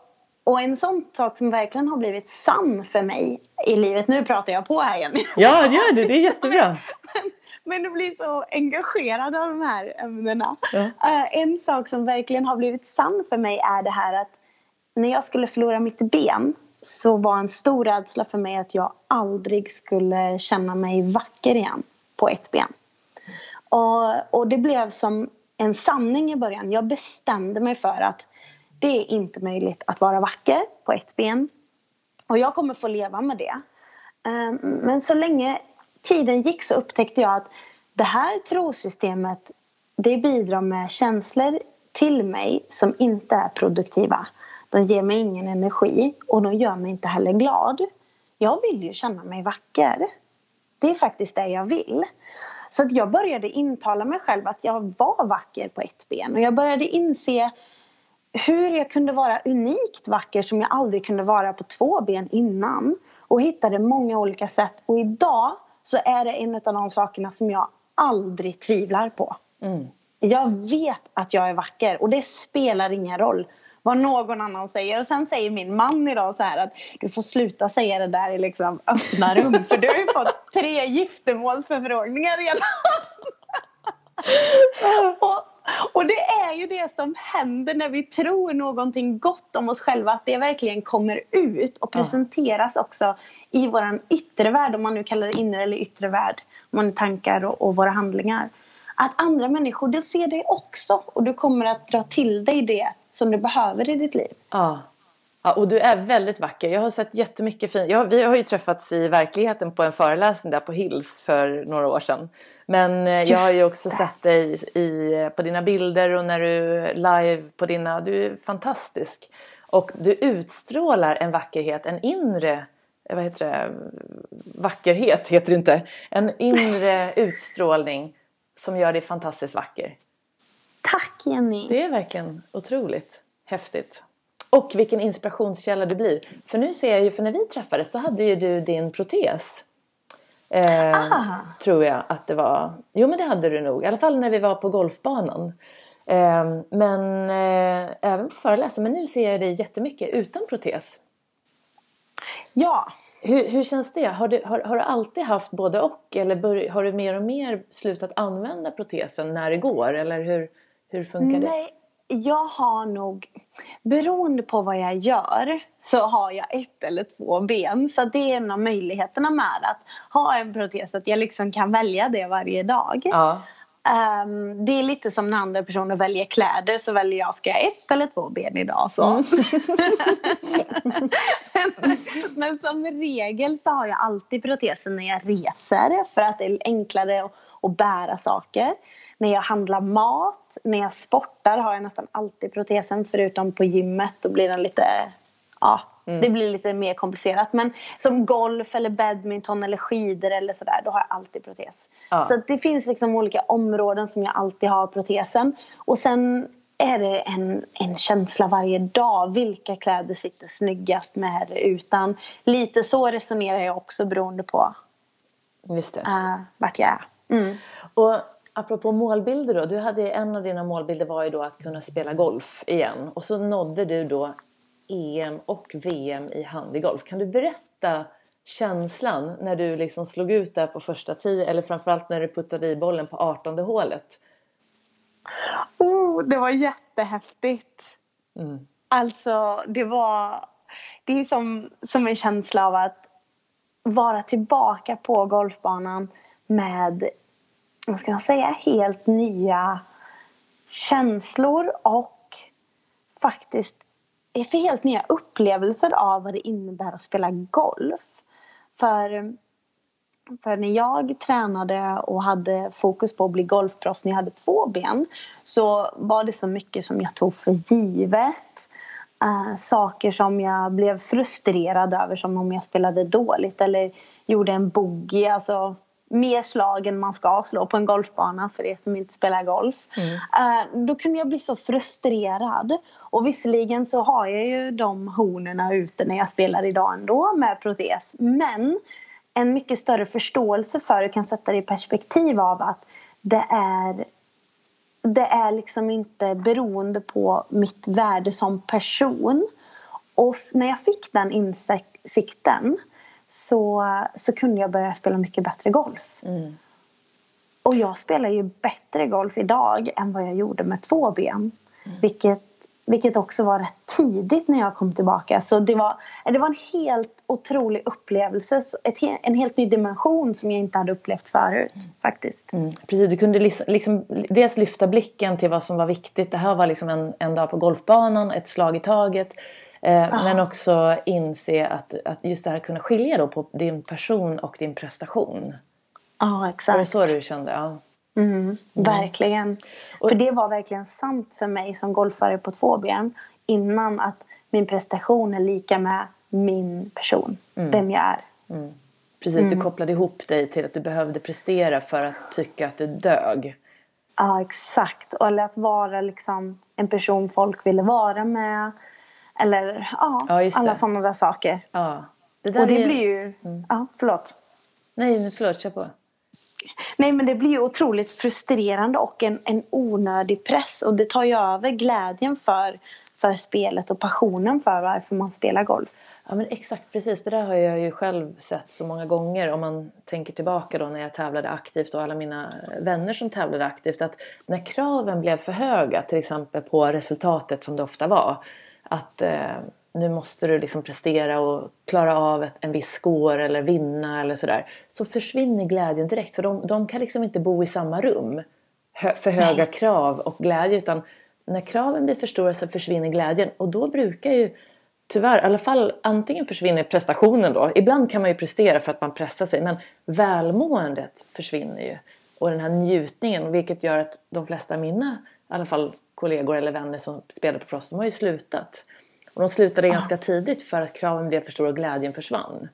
och en sån sak som verkligen har blivit sann för mig i livet. Nu pratar jag på här igen. Ja, gör det. Det är jättebra. <laughs> men, men du blir så engagerad av de här ämnena. Ja. Uh, en sak som verkligen har blivit sann för mig är det här att när jag skulle förlora mitt ben så var en stor rädsla för mig att jag aldrig skulle känna mig vacker igen på ett ben. Och, och det blev som en sanning i början. Jag bestämde mig för att det är inte möjligt att vara vacker på ett ben. Och jag kommer få leva med det. Ehm, men så länge tiden gick så upptäckte jag att det här trosystemet det bidrar med känslor till mig som inte är produktiva. De ger mig ingen energi och de gör mig inte heller glad. Jag vill ju känna mig vacker. Det är faktiskt det jag vill. Så att jag började intala mig själv att jag var vacker på ett ben och jag började inse hur jag kunde vara unikt vacker som jag aldrig kunde vara på två ben innan och hittade många olika sätt och idag så är det en av de sakerna som jag aldrig tvivlar på. Mm. Jag vet att jag är vacker och det spelar ingen roll vad någon annan säger. Och sen säger min man idag så här att du får sluta säga det där i liksom öppna rum för du har ju fått tre giftermålsförfrågningar redan. <laughs> och, Och det är ju det som händer när vi tror någonting gott om oss själva. Att det verkligen kommer ut och presenteras också i vår yttre värld. Om man nu kallar det inre eller yttre värld. Om man tankar och, och våra handlingar. Att andra människor, de ser dig också. Och du kommer att dra till dig det som du behöver i ditt liv. Ja. Ja, och du är väldigt vacker. Jag har sett jättemycket fint. Ja, vi har ju träffats i verkligheten på en föreläsning där på Hills för några år sedan. Men eh, jag har ju också sett dig i, på dina bilder och när du live på dina... Du är fantastisk. Och du utstrålar en vackerhet, en inre... Vad heter det? Vackerhet heter det inte. En inre <laughs> utstrålning som gör dig fantastiskt vacker. Tack Jenny! Det är verkligen otroligt häftigt. Och vilken inspirationskälla du blir. För nu ser jag ju, för när vi träffades då hade ju du din protes. Eh, ah. tror jag att det var. Jo men det hade du nog. I alla fall när vi var på golfbanan. Eh, men eh, även på föreläsning. Men nu ser jag dig jättemycket utan protes. Ja. Hur, hur känns det? Har du, har, har du alltid haft både och? Eller bör, har du mer och mer slutat använda protesen när det går? Eller hur, hur funkar Nej. det? jag har nog, beroende på vad jag gör, så har jag ett eller två ben. Så det är en av möjligheterna med att ha en protes, att jag liksom kan välja det varje dag. Ja. Um, det är lite som när andra personer väljer kläder så väljer jag, ska jag ett eller två ben idag? Så. Mm. men, <laughs> men, som regel så har jag alltid protesen när jag reser för att det är enklare att, att bära saker när jag handlar mat, när jag sportar har jag nästan alltid protesen förutom på gymmet. Då blir den lite, ja, mm. det blir lite mer komplicerat. Men som golf eller badminton eller skidor eller sådär, då har jag alltid protes. Ja. Så det finns liksom olika områden som jag alltid har protesen. Och sen är det en, en känsla varje dag. Vilka kläder sitter snyggast med eller utan? Lite så resonerar jag också beroende på Just det. Uh, vart jag är. Mm. Och Apropå målbilder då. Du hade, en av dina målbilder var ju då att kunna spela golf igen. Och så nådde du då EM och VM i handigolf. Kan du berätta känslan när du liksom slog ut där på första tio eller framförallt när du puttade i bollen på artonde hålet? Oh, det var jättehäftigt. Mm. Alltså, det var... Det är som, som en känsla av att vara tillbaka på golfbanan med vad ska man säga, helt nya känslor och faktiskt för helt nya upplevelser av vad det innebär att spela golf. För, för när jag tränade och hade fokus på att bli golfproffs när jag hade två ben så var det så mycket som jag tog för givet. Uh, saker som jag blev frustrerad över som om jag spelade dåligt eller gjorde en boogie. Alltså, mer slag än man ska slå på en golfbana för er som inte spelar golf. Mm. Uh, då kunde jag bli så frustrerad. Och visserligen så har jag ju de honorna ute när jag spelar idag ändå med protes. Men en mycket större förståelse för och kan sätta det i perspektiv av att det är det är liksom inte beroende på mitt värde som person. Och när jag fick den insikten så, så kunde jag börja spela mycket bättre golf. Mm. Och jag spelar ju bättre golf idag än vad jag gjorde med två ben. Mm. Vilket, vilket också var rätt tidigt när jag kom tillbaka. Så det var, det var en helt otrolig upplevelse. Ett, en helt ny dimension som jag inte hade upplevt förut. Mm. faktiskt. Mm. Precis, du kunde liksom, liksom, dels lyfta blicken till vad som var viktigt. Det här var liksom en, en dag på golfbanan, ett slag i taget. Eh, men också inse att, att just det här kunna skilja då på din person och din prestation. Ja, exakt. Var det så du kände? Ja. Mm, mm. verkligen. Och, för det var verkligen sant för mig som golfare på två ben innan att min prestation är lika med min person, mm. vem jag är. Mm. Precis, du mm. kopplade ihop dig till att du behövde prestera för att tycka att du dög. Ja, exakt. Eller att vara liksom en person folk ville vara med. Eller ja, ja alla sådana där saker. Ja. Det och det är... blir ju... Mm. Ja, förlåt. Nej, förlåt. Kör på. Nej, men det blir ju otroligt frustrerande och en, en onödig press. Och det tar ju över glädjen för, för spelet och passionen för varför man spelar golf. Ja men exakt precis, det där har jag ju själv sett så många gånger om man tänker tillbaka då när jag tävlade aktivt och alla mina vänner som tävlade aktivt att när kraven blev för höga till exempel på resultatet som det ofta var att eh, nu måste du liksom prestera och klara av en viss score eller vinna eller sådär så försvinner glädjen direkt för de, de kan liksom inte bo i samma rum för höga Nej. krav och glädje utan när kraven blir för stora så försvinner glädjen och då brukar ju tyvärr, i alla fall antingen försvinner prestationen då. Ibland kan man ju prestera för att man pressar sig men välmåendet försvinner ju. Och den här njutningen vilket gör att de flesta av mina i alla fall kollegor eller vänner som spelar på proffs de har ju slutat. Och de slutade ja. ganska tidigt för att kraven blev för stora och glädjen försvann.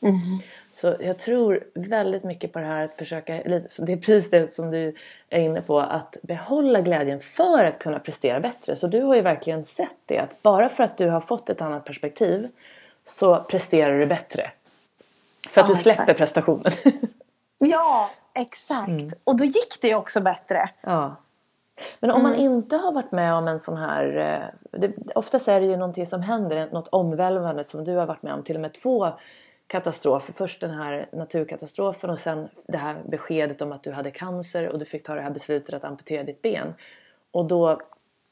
Mm. Så jag tror väldigt mycket på det här att försöka, det är precis det som du är inne på, att behålla glädjen för att kunna prestera bättre. Så du har ju verkligen sett det, att bara för att du har fått ett annat perspektiv så presterar du bättre. För att ja, du släpper exakt. prestationen. <laughs> ja, exakt. Mm. Och då gick det ju också bättre. Ja. Men om man mm. inte har varit med om en sån här... Eh, det, oftast är det ju någonting som händer, något omvälvande som du har varit med om. Till och med två katastrofer. Först den här naturkatastrofen och sen det här beskedet om att du hade cancer och du fick ta det här beslutet att amputera ditt ben. Och då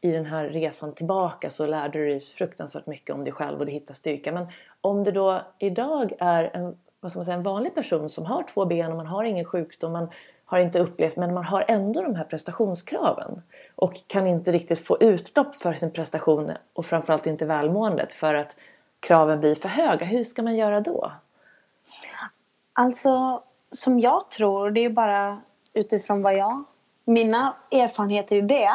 i den här resan tillbaka så lärde du dig fruktansvärt mycket om dig själv och du hittade styrka. Men om du då idag är en, vad ska man säga, en vanlig person som har två ben och man har ingen sjukdom, man har inte upplevt men man har ändå de här prestationskraven och kan inte riktigt få utlopp för sin prestation och framförallt inte välmåendet för att kraven blir för höga. Hur ska man göra då? Alltså, som jag tror, det är bara utifrån vad jag, mina erfarenheter i det.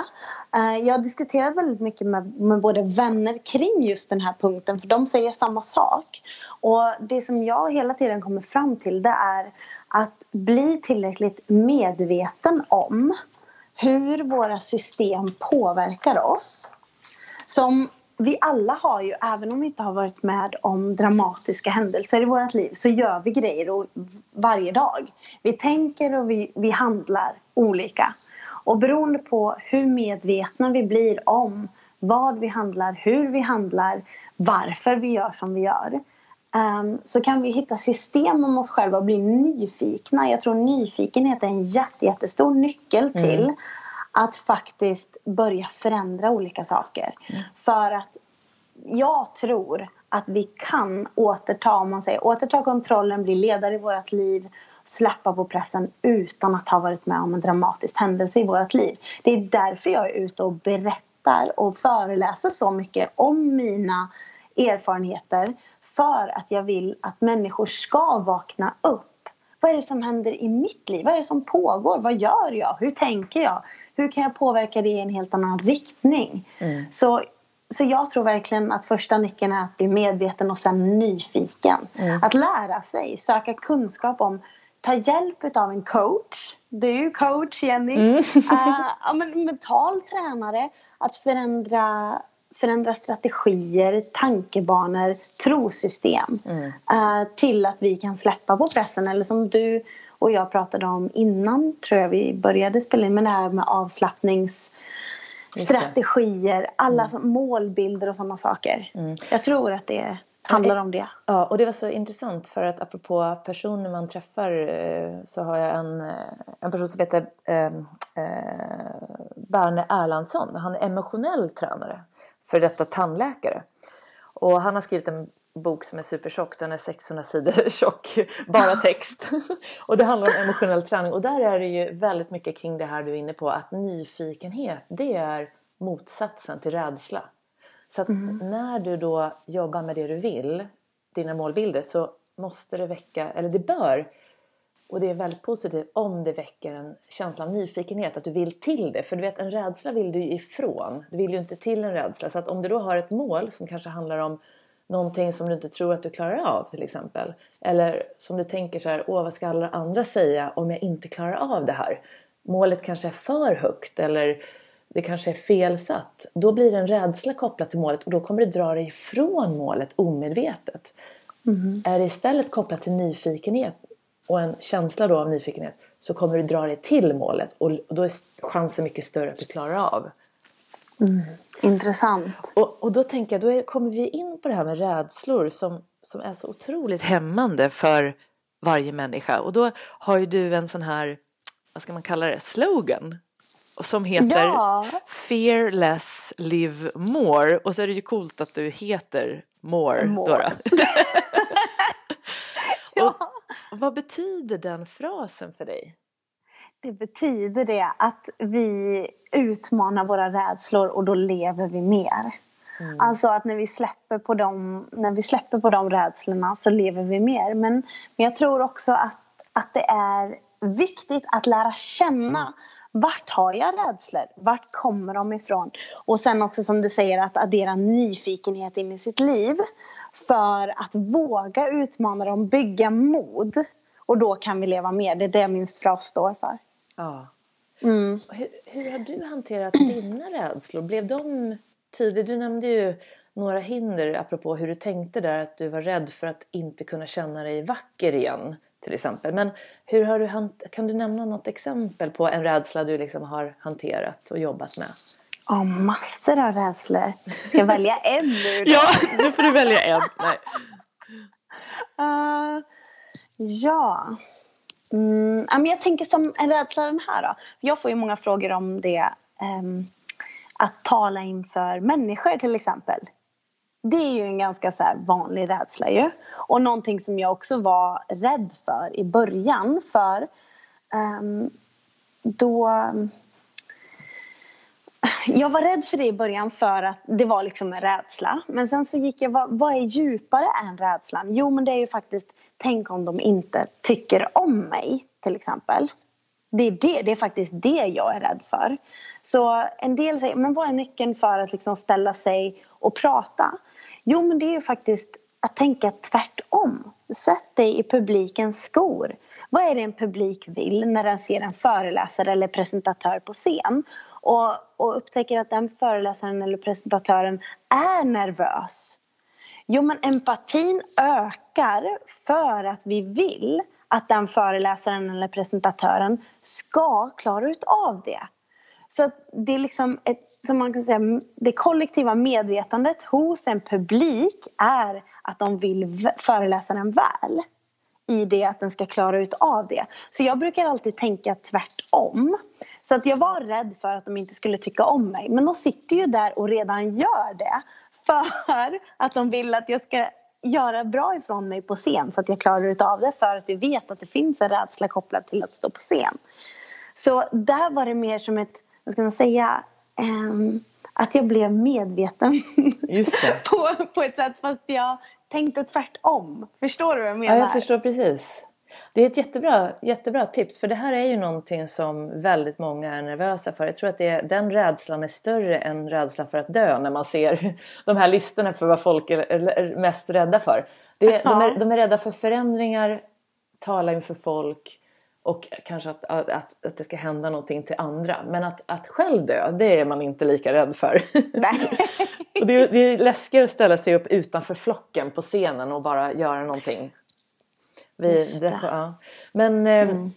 Eh, jag har diskuterat väldigt mycket med, med både vänner kring just den här punkten för de säger samma sak. Och det som jag hela tiden kommer fram till det är att bli tillräckligt medveten om hur våra system påverkar oss. Som vi alla har ju, även om vi inte har varit med om dramatiska händelser i vårt liv så gör vi grejer och, varje dag. Vi tänker och vi, vi handlar olika. Och beroende på hur medvetna vi blir om vad vi handlar, hur vi handlar, varför vi gör som vi gör um, så kan vi hitta system om oss själva och bli nyfikna. Jag tror nyfikenhet är en jätte, jättestor nyckel till mm att faktiskt börja förändra olika saker. Mm. För att jag tror att vi kan återta, om man säger återta kontrollen, bli ledare i vårt liv släppa på pressen utan att ha varit med om en dramatisk händelse i vårt liv. Det är därför jag är ute och berättar och föreläser så mycket om mina erfarenheter för att jag vill att människor ska vakna upp. Vad är det som händer i mitt liv? Vad är det som pågår? Vad gör jag? Hur tänker jag? hur kan jag påverka det i en helt annan riktning? Mm. Så, så jag tror verkligen att första nyckeln är att bli medveten och sen nyfiken. Mm. Att lära sig, söka kunskap om, ta hjälp av en coach. Du coach Jenny. Mm. uh, men mental tränare. Att förändra förändra strategier, tankebanor, trosystem mm. uh, till att vi kan släppa på pressen. Eller som du och jag pratade om innan, tror jag vi började spela in, men det här med avslappningsstrategier, alla mm. målbilder och sådana saker. Mm. Jag tror att det handlar om det. Ja, och det var så intressant för att apropå personer man träffar eh, så har jag en, eh, en person som heter eh, eh, Berne Erlandsson. Han är emotionell tränare för detta tandläkare. Och han har skrivit en bok som är supertjock. Den är 600 sidor <laughs> tjock, bara text. <laughs> och det handlar om emotionell träning. Och där är det ju väldigt mycket kring det här du är inne på. Att nyfikenhet, det är motsatsen till rädsla. Så att mm. när du då jobbar med det du vill, dina målbilder, så måste det väcka, eller det bör, och det är väldigt positivt om det väcker en känsla av nyfikenhet, att du vill till det. För du vet, en rädsla vill du ju ifrån. Du vill ju inte till en rädsla. Så att om du då har ett mål som kanske handlar om någonting som du inte tror att du klarar av till exempel. Eller som du tänker så här, åh vad ska alla andra säga om jag inte klarar av det här? Målet kanske är för högt eller det kanske är felsatt. Då blir det en rädsla kopplat till målet och då kommer du dra dig ifrån målet omedvetet. Mm. Är det istället kopplat till nyfikenhet och en känsla då av nyfikenhet så kommer du dra dig till målet och då är chansen mycket större att du klarar av Mm, intressant. Och, och då tänker jag, då är, kommer vi in på det här med rädslor som, som är så otroligt hämmande för varje människa. Och då har ju du en sån här, vad ska man kalla det, slogan som heter ja. Fear less, live more. Och så är det ju coolt att du heter More. more. Då, då. <laughs> vad betyder den frasen för dig? Det betyder det att vi utmanar våra rädslor och då lever vi mer. Mm. Alltså att när vi, släpper på dem, när vi släpper på de rädslorna så lever vi mer. Men, men jag tror också att, att det är viktigt att lära känna mm. Vart har jag rädslor? Vart kommer de ifrån? Och sen också som du säger att addera nyfikenhet in i sitt liv. För att våga utmana dem, bygga mod. Och då kan vi leva mer. Det är det min fras står för. Ja. Mm. Hur, hur, har du hanterat dina rädslor? Blev de tydliga? Du nämnde ju några hinder apropå hur du tänkte där att du var rädd för att inte kunna känna dig vacker igen till exempel. Men hur har du kan du nämna något exempel på en rädsla du liksom har hanterat och jobbat med? Ja, oh, massor av rädslor. Ska jag välja en nu då? <laughs> ja, nu får du välja en. Nej. Uh, <laughs> ja. Mm, jag tänker som en rädsla den här då. Jag får ju många frågor om det. Um, att tala inför människor till exempel. Det är ju en ganska så vanlig rädsla ju. Och någonting som jag också var rädd för i början för um, då jag var rädd för det i början för att det var liksom en rädsla. Men sen så gick jag, vad, vad är djupare än rädslan? Jo men det är ju faktiskt, tänk om de inte tycker om mig till exempel. Det är, det, det är faktiskt det jag är rädd för. Så en del säger, men vad är nyckeln för att liksom ställa sig och prata? Jo, men det är ju faktiskt att tänka tvärtom. Sätt dig i publikens skor. Vad är det en publik vill när den ser en föreläsare eller presentatör på scen? Och, och upptäcker att den föreläsaren eller presentatören är nervös. Jo, men empatin ökar för att vi vill att den föreläsaren eller presentatören ska klara ut av det. Så det är liksom ett, som man kan säga, det kollektiva medvetandet hos en publik är att de vill föreläsaren väl i det att den ska klara ut av det. Så jag brukar alltid tänka tvärtom. Så att jag var rädd för att de inte skulle tycka om mig. Men de sitter ju där och redan gör det. För att de vill att jag ska göra bra ifrån mig på scen så att jag klarar ut av det. För att vi vet att det finns en rädsla kopplad till att stå på scen. Så där var det mer som ett vad ska man säga, um, att jag blev medveten <laughs> på, på ett sätt fast jag tänkte tvärtom. Förstår du vad jag menar? Ja, jag förstår precis. Det är ett jättebra, jättebra tips för det här är ju någonting som väldigt många är nervösa för. Jag tror att det, den rädslan är större än rädslan för att dö när man ser <laughs> de här listorna för vad folk är mest rädda för. Det, ja. de, är, de är rädda för förändringar, tala inför folk, och kanske att, att, att det ska hända någonting till andra. Men att, att själv dö, det är man inte lika rädd för. <laughs> och det, det är läskigare att ställa sig upp utanför flocken på scenen och bara göra någonting. Vi, det, ja. Men, eh, mm.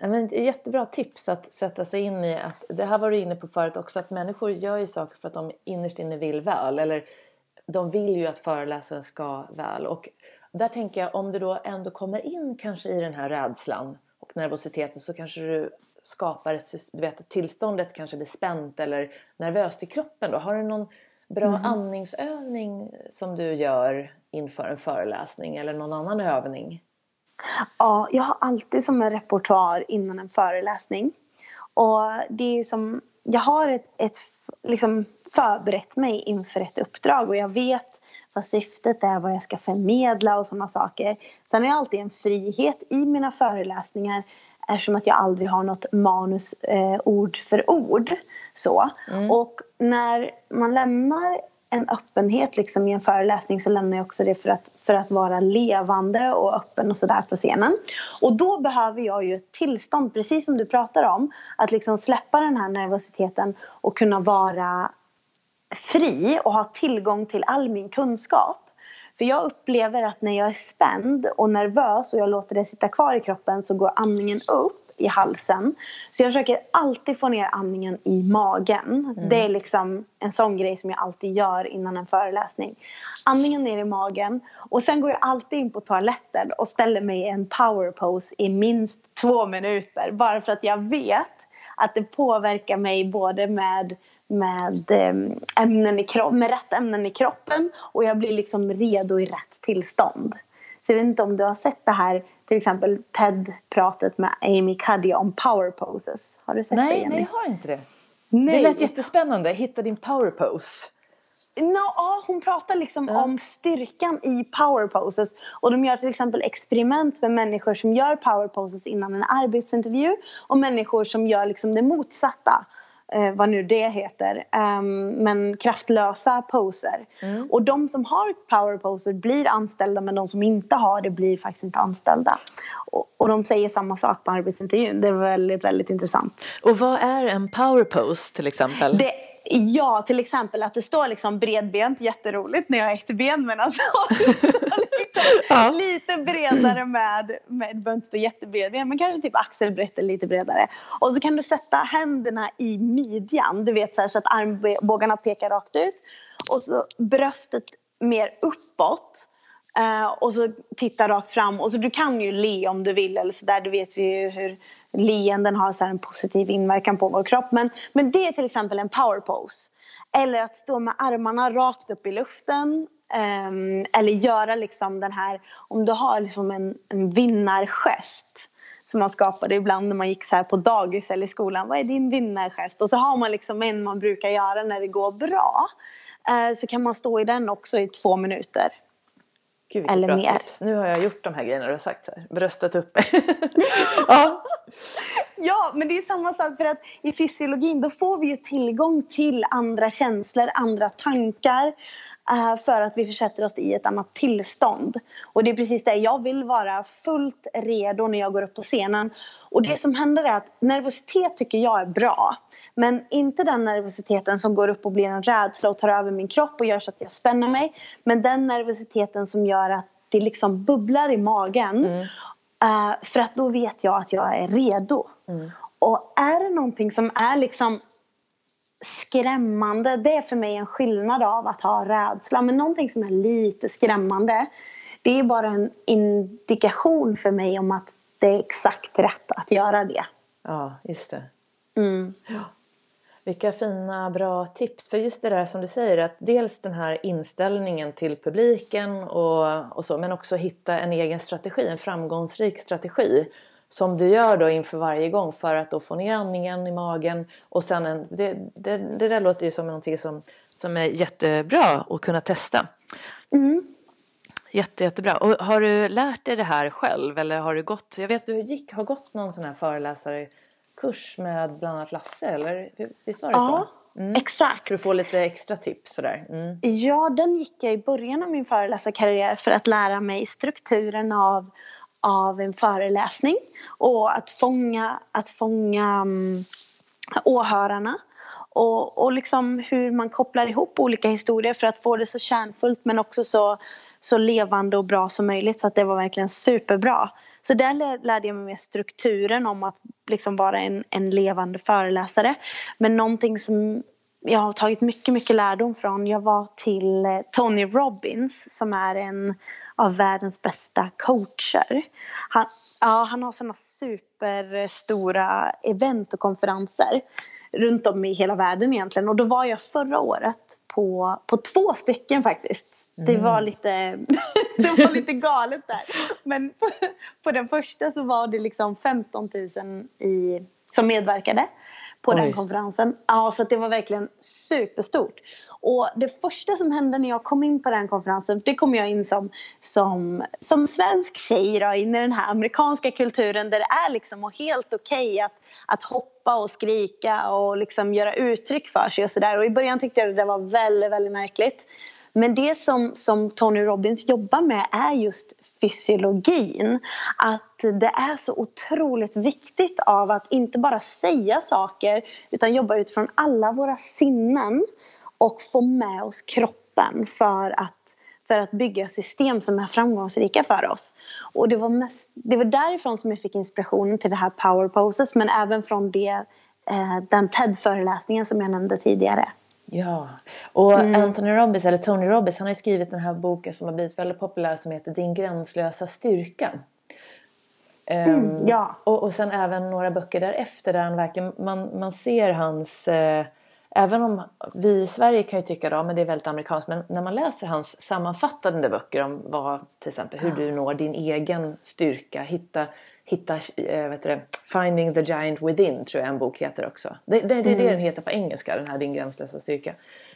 eh, men jättebra tips att sätta sig in i att det här var du inne på förut också att människor gör ju saker för att de innerst inne vill väl eller de vill ju att föreläsaren ska väl och där tänker jag om du då ändå kommer in kanske i den här rädslan och nervositeten så kanske du skapar ett du vet, tillståndet kanske blir spänt eller nervöst i kroppen då. Har du någon bra mm. andningsövning som du gör inför en föreläsning eller någon annan övning? Ja, jag har alltid som en repertoar innan en föreläsning. Och det är som, jag har ett, ett, liksom förberett mig inför ett uppdrag och jag vet vad syftet är, vad jag ska förmedla och sådana saker. Sen har jag alltid en frihet i mina föreläsningar eftersom att jag aldrig har något manus eh, ord för ord. Så. Mm. Och när man lämnar en öppenhet liksom i en föreläsning så lämnar jag också det för att, för att vara levande och öppen och sådär på scenen. Och då behöver jag ju ett tillstånd, precis som du pratar om, att liksom släppa den här nervositeten och kunna vara fri och ha tillgång till all min kunskap. För jag upplever att när jag är spänd och nervös och jag låter det sitta kvar i kroppen så går andningen upp i halsen. Så jag försöker alltid få ner andningen i magen. Mm. Det är liksom en sån grej som jag alltid gör innan en föreläsning. Andningen ner i magen och sen går jag alltid in på toaletten och ställer mig i en power pose i minst två minuter. Bara för att jag vet att det påverkar mig både med med, ehm, ämnen i kropp, med rätt ämnen i kroppen och jag blir liksom redo i rätt tillstånd. Så jag vet inte om du har sett det här, till exempel TED-pratet med Amy Cuddy om power poses. Har du sett nej, det? Jenny? Nej, jag har inte det. Nej. Det lät jättespännande. Hitta din power pose. No, ja, hon pratar liksom ja. om styrkan i power poses. Och de gör till exempel experiment med människor som gör power poses innan en arbetsintervju och människor som gör liksom det motsatta eh, vad nu det heter, um, men kraftlösa poser. Mm. Och de som har power poser blir anställda men de som inte har det blir faktiskt inte anställda. Och, och de säger samma sak på arbetsintervjun. Det är väldigt, väldigt intressant. Och vad är en power pose till exempel? Det Ja, till exempel att det står liksom bredbent, jätteroligt när jag är ett ben men alltså <laughs> liksom ja. lite bredare med, med, det behöver inte stå jättebredben men kanske typ axelbrett eller lite bredare. Och så kan du sätta händerna i midjan, du vet så, här, så att armbågarna pekar rakt ut och så bröstet mer uppåt. Uh, och så titta rakt fram och så du kan ju le om du vill eller sådär, du vet ju hur leenden har så en positiv inverkan på vår kropp. Men, men det är till exempel en power pose. Eller att stå med armarna rakt upp i luften. Um, eller göra liksom den här, om du har liksom en, en vinnargest som man skapade ibland när man gick så här på dagis eller i skolan. Vad är din vinnargest? Och så har man liksom en man brukar göra när det går bra. Uh, så kan man stå i den också i två minuter. Gud Eller bra mer. tips. Nu har jag gjort de här grejerna du har sagt. Så här. Bröstet uppe. <laughs> ja. ja, men det är samma sak för att i fysiologin då får vi ju tillgång till andra känslor, andra tankar. Eh, för att vi försätter oss i ett annat tillstånd. Och det är precis det, jag vill vara fullt redo när jag går upp på scenen. Och det som händer är att nervositet tycker jag är bra. Men inte den nervositeten som går upp och blir en rädsla och tar över min kropp och gör så att jag spänner mig. Men den nervositeten som gör att det liksom bubblar i magen. Mm. Uh, för att då vet jag att jag är redo. Mm. Och är det någonting som är liksom skrämmande, det är för mig en skillnad av att ha rädsla. Men någonting som är lite skrämmande, det är bara en indikation för mig om att det är exakt rätt att göra det. Ja, just det. Mm. Ja. Vilka fina, bra tips. För just det där som du säger, att dels den här inställningen till publiken och, och så, men också hitta en egen strategi, en framgångsrik strategi som du gör då inför varje gång för att då få ner andningen i magen och sen en, det, det, det där låter ju som någonting som, som är jättebra att kunna testa. Mm. Jätte, jättebra. Och har du lärt dig det här själv eller har du gått, jag vet att du gick, har gått någon sån här föreläsarkurs med bland annat Lasse eller visst var det ja. så? Mm. Exakt. För att få lite extra tips sådär. Mm. Ja, den gick jag i början av min föreläsarkarriär för att lära mig strukturen av av en föreläsning och att fånga, att fånga um, åhörarna och, och liksom hur man kopplar ihop olika historier för att få det så kärnfullt men också så, så levande och bra som möjligt så att det var verkligen superbra. Så där lärde jag mig mer strukturen om att liksom vara en, en levande föreläsare. Men någonting som jag har tagit mycket, mycket lärdom från. Jag var till eh, Tony Robbins som är en av världens bästa coacher. Han, ja, han har sådana superstora event och konferenser runt om i hela världen egentligen. Och då var jag förra året på, på två stycken faktiskt. Det mm. var lite, <laughs> det var lite galet där. Men på, på, den första så var det liksom 15 000 i, som medverkade på Oj. den konferensen. Ja, så det var verkligen superstort. Och det första som hände när jag kom in på den konferensen, det kom jag in som, som, som svensk tjej då, in i den här amerikanska kulturen där det är liksom helt okej okay att, att hoppa och skrika och liksom göra uttryck för sig och sådär. Och i början tyckte jag att det var väldigt, väldigt märkligt. Men det som, som Tony Robbins jobbar med är just fysiologin. Att det är så otroligt viktigt av att inte bara säga saker utan jobba utifrån alla våra sinnen och få med oss kroppen för att, för att bygga system som är framgångsrika för oss. Och det var, mest, det var därifrån som jag fick inspirationen till det här power poses men även från det, eh, den TED-föreläsningen som jag nämnde tidigare. Ja, och mm. Anthony Robbins, eller Tony Robbins, han har ju skrivit den här boken som har blivit väldigt populär som heter Din gränslösa styrka. Mm, um, ja. och, och sen även några böcker därefter där han verkligen, man, man ser hans eh, Även om vi i Sverige kan ju tycka att det är väldigt amerikanskt men när man läser hans sammanfattande böcker om vad, till exempel hur du når din egen styrka, hitta, hitta äh, vet du, Finding the Giant Within tror jag en bok heter också. Det, det, det är det mm. den heter på engelska, den här Din gränslösa styrka.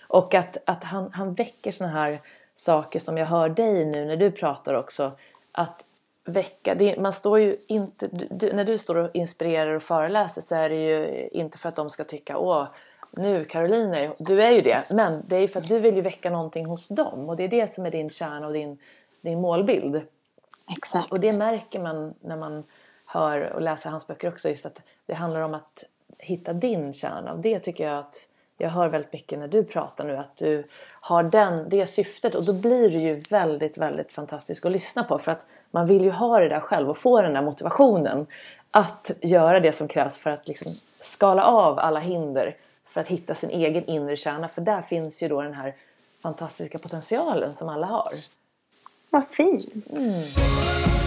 Och att, att han, han väcker sådana här saker som jag hör dig nu när du pratar också. Att väcka, det, man står ju inte, du, när du står och inspirerar och föreläser så är det ju inte för att de ska tycka åh nu Caroline, du är ju det, men det är ju för att du vill ju väcka någonting hos dem och det är det som är din kärna och din, din målbild. Exakt. Och det märker man när man hör och läser hans böcker också, just att det handlar om att hitta din kärna och det tycker jag att jag hör väldigt mycket när du pratar nu att du har den, det syftet och då blir det ju väldigt, väldigt fantastiskt att lyssna på för att man vill ju ha det där själv och få den där motivationen att göra det som krävs för att liksom skala av alla hinder för att hitta sin egen inre kärna. För där finns ju då den här fantastiska potentialen som alla har. Vad fint! Mm.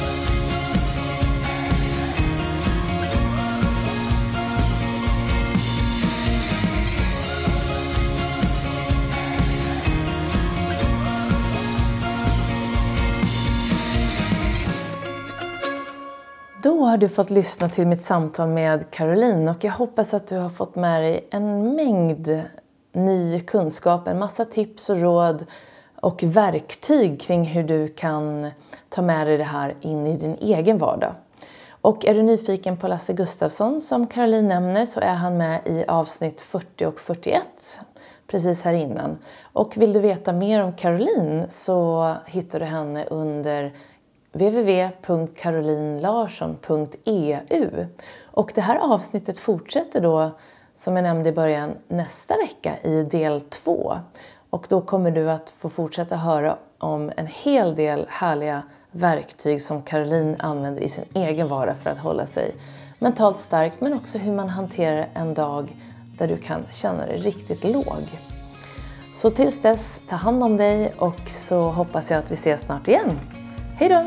Då har du fått lyssna till mitt samtal med Caroline och jag hoppas att du har fått med dig en mängd ny kunskap, en massa tips och råd och verktyg kring hur du kan ta med dig det här in i din egen vardag. Och är du nyfiken på Lasse Gustafsson som Caroline nämner så är han med i avsnitt 40 och 41 precis här innan. Och vill du veta mer om Caroline så hittar du henne under www.carolinlarsson.eu. Och det här avsnittet fortsätter då, som jag nämnde i början, nästa vecka i del två. Och då kommer du att få fortsätta höra om en hel del härliga verktyg som Caroline använder i sin egen vardag för att hålla sig mentalt stark men också hur man hanterar en dag där du kan känna dig riktigt låg. Så tills dess, ta hand om dig och så hoppas jag att vi ses snart igen. Hej då!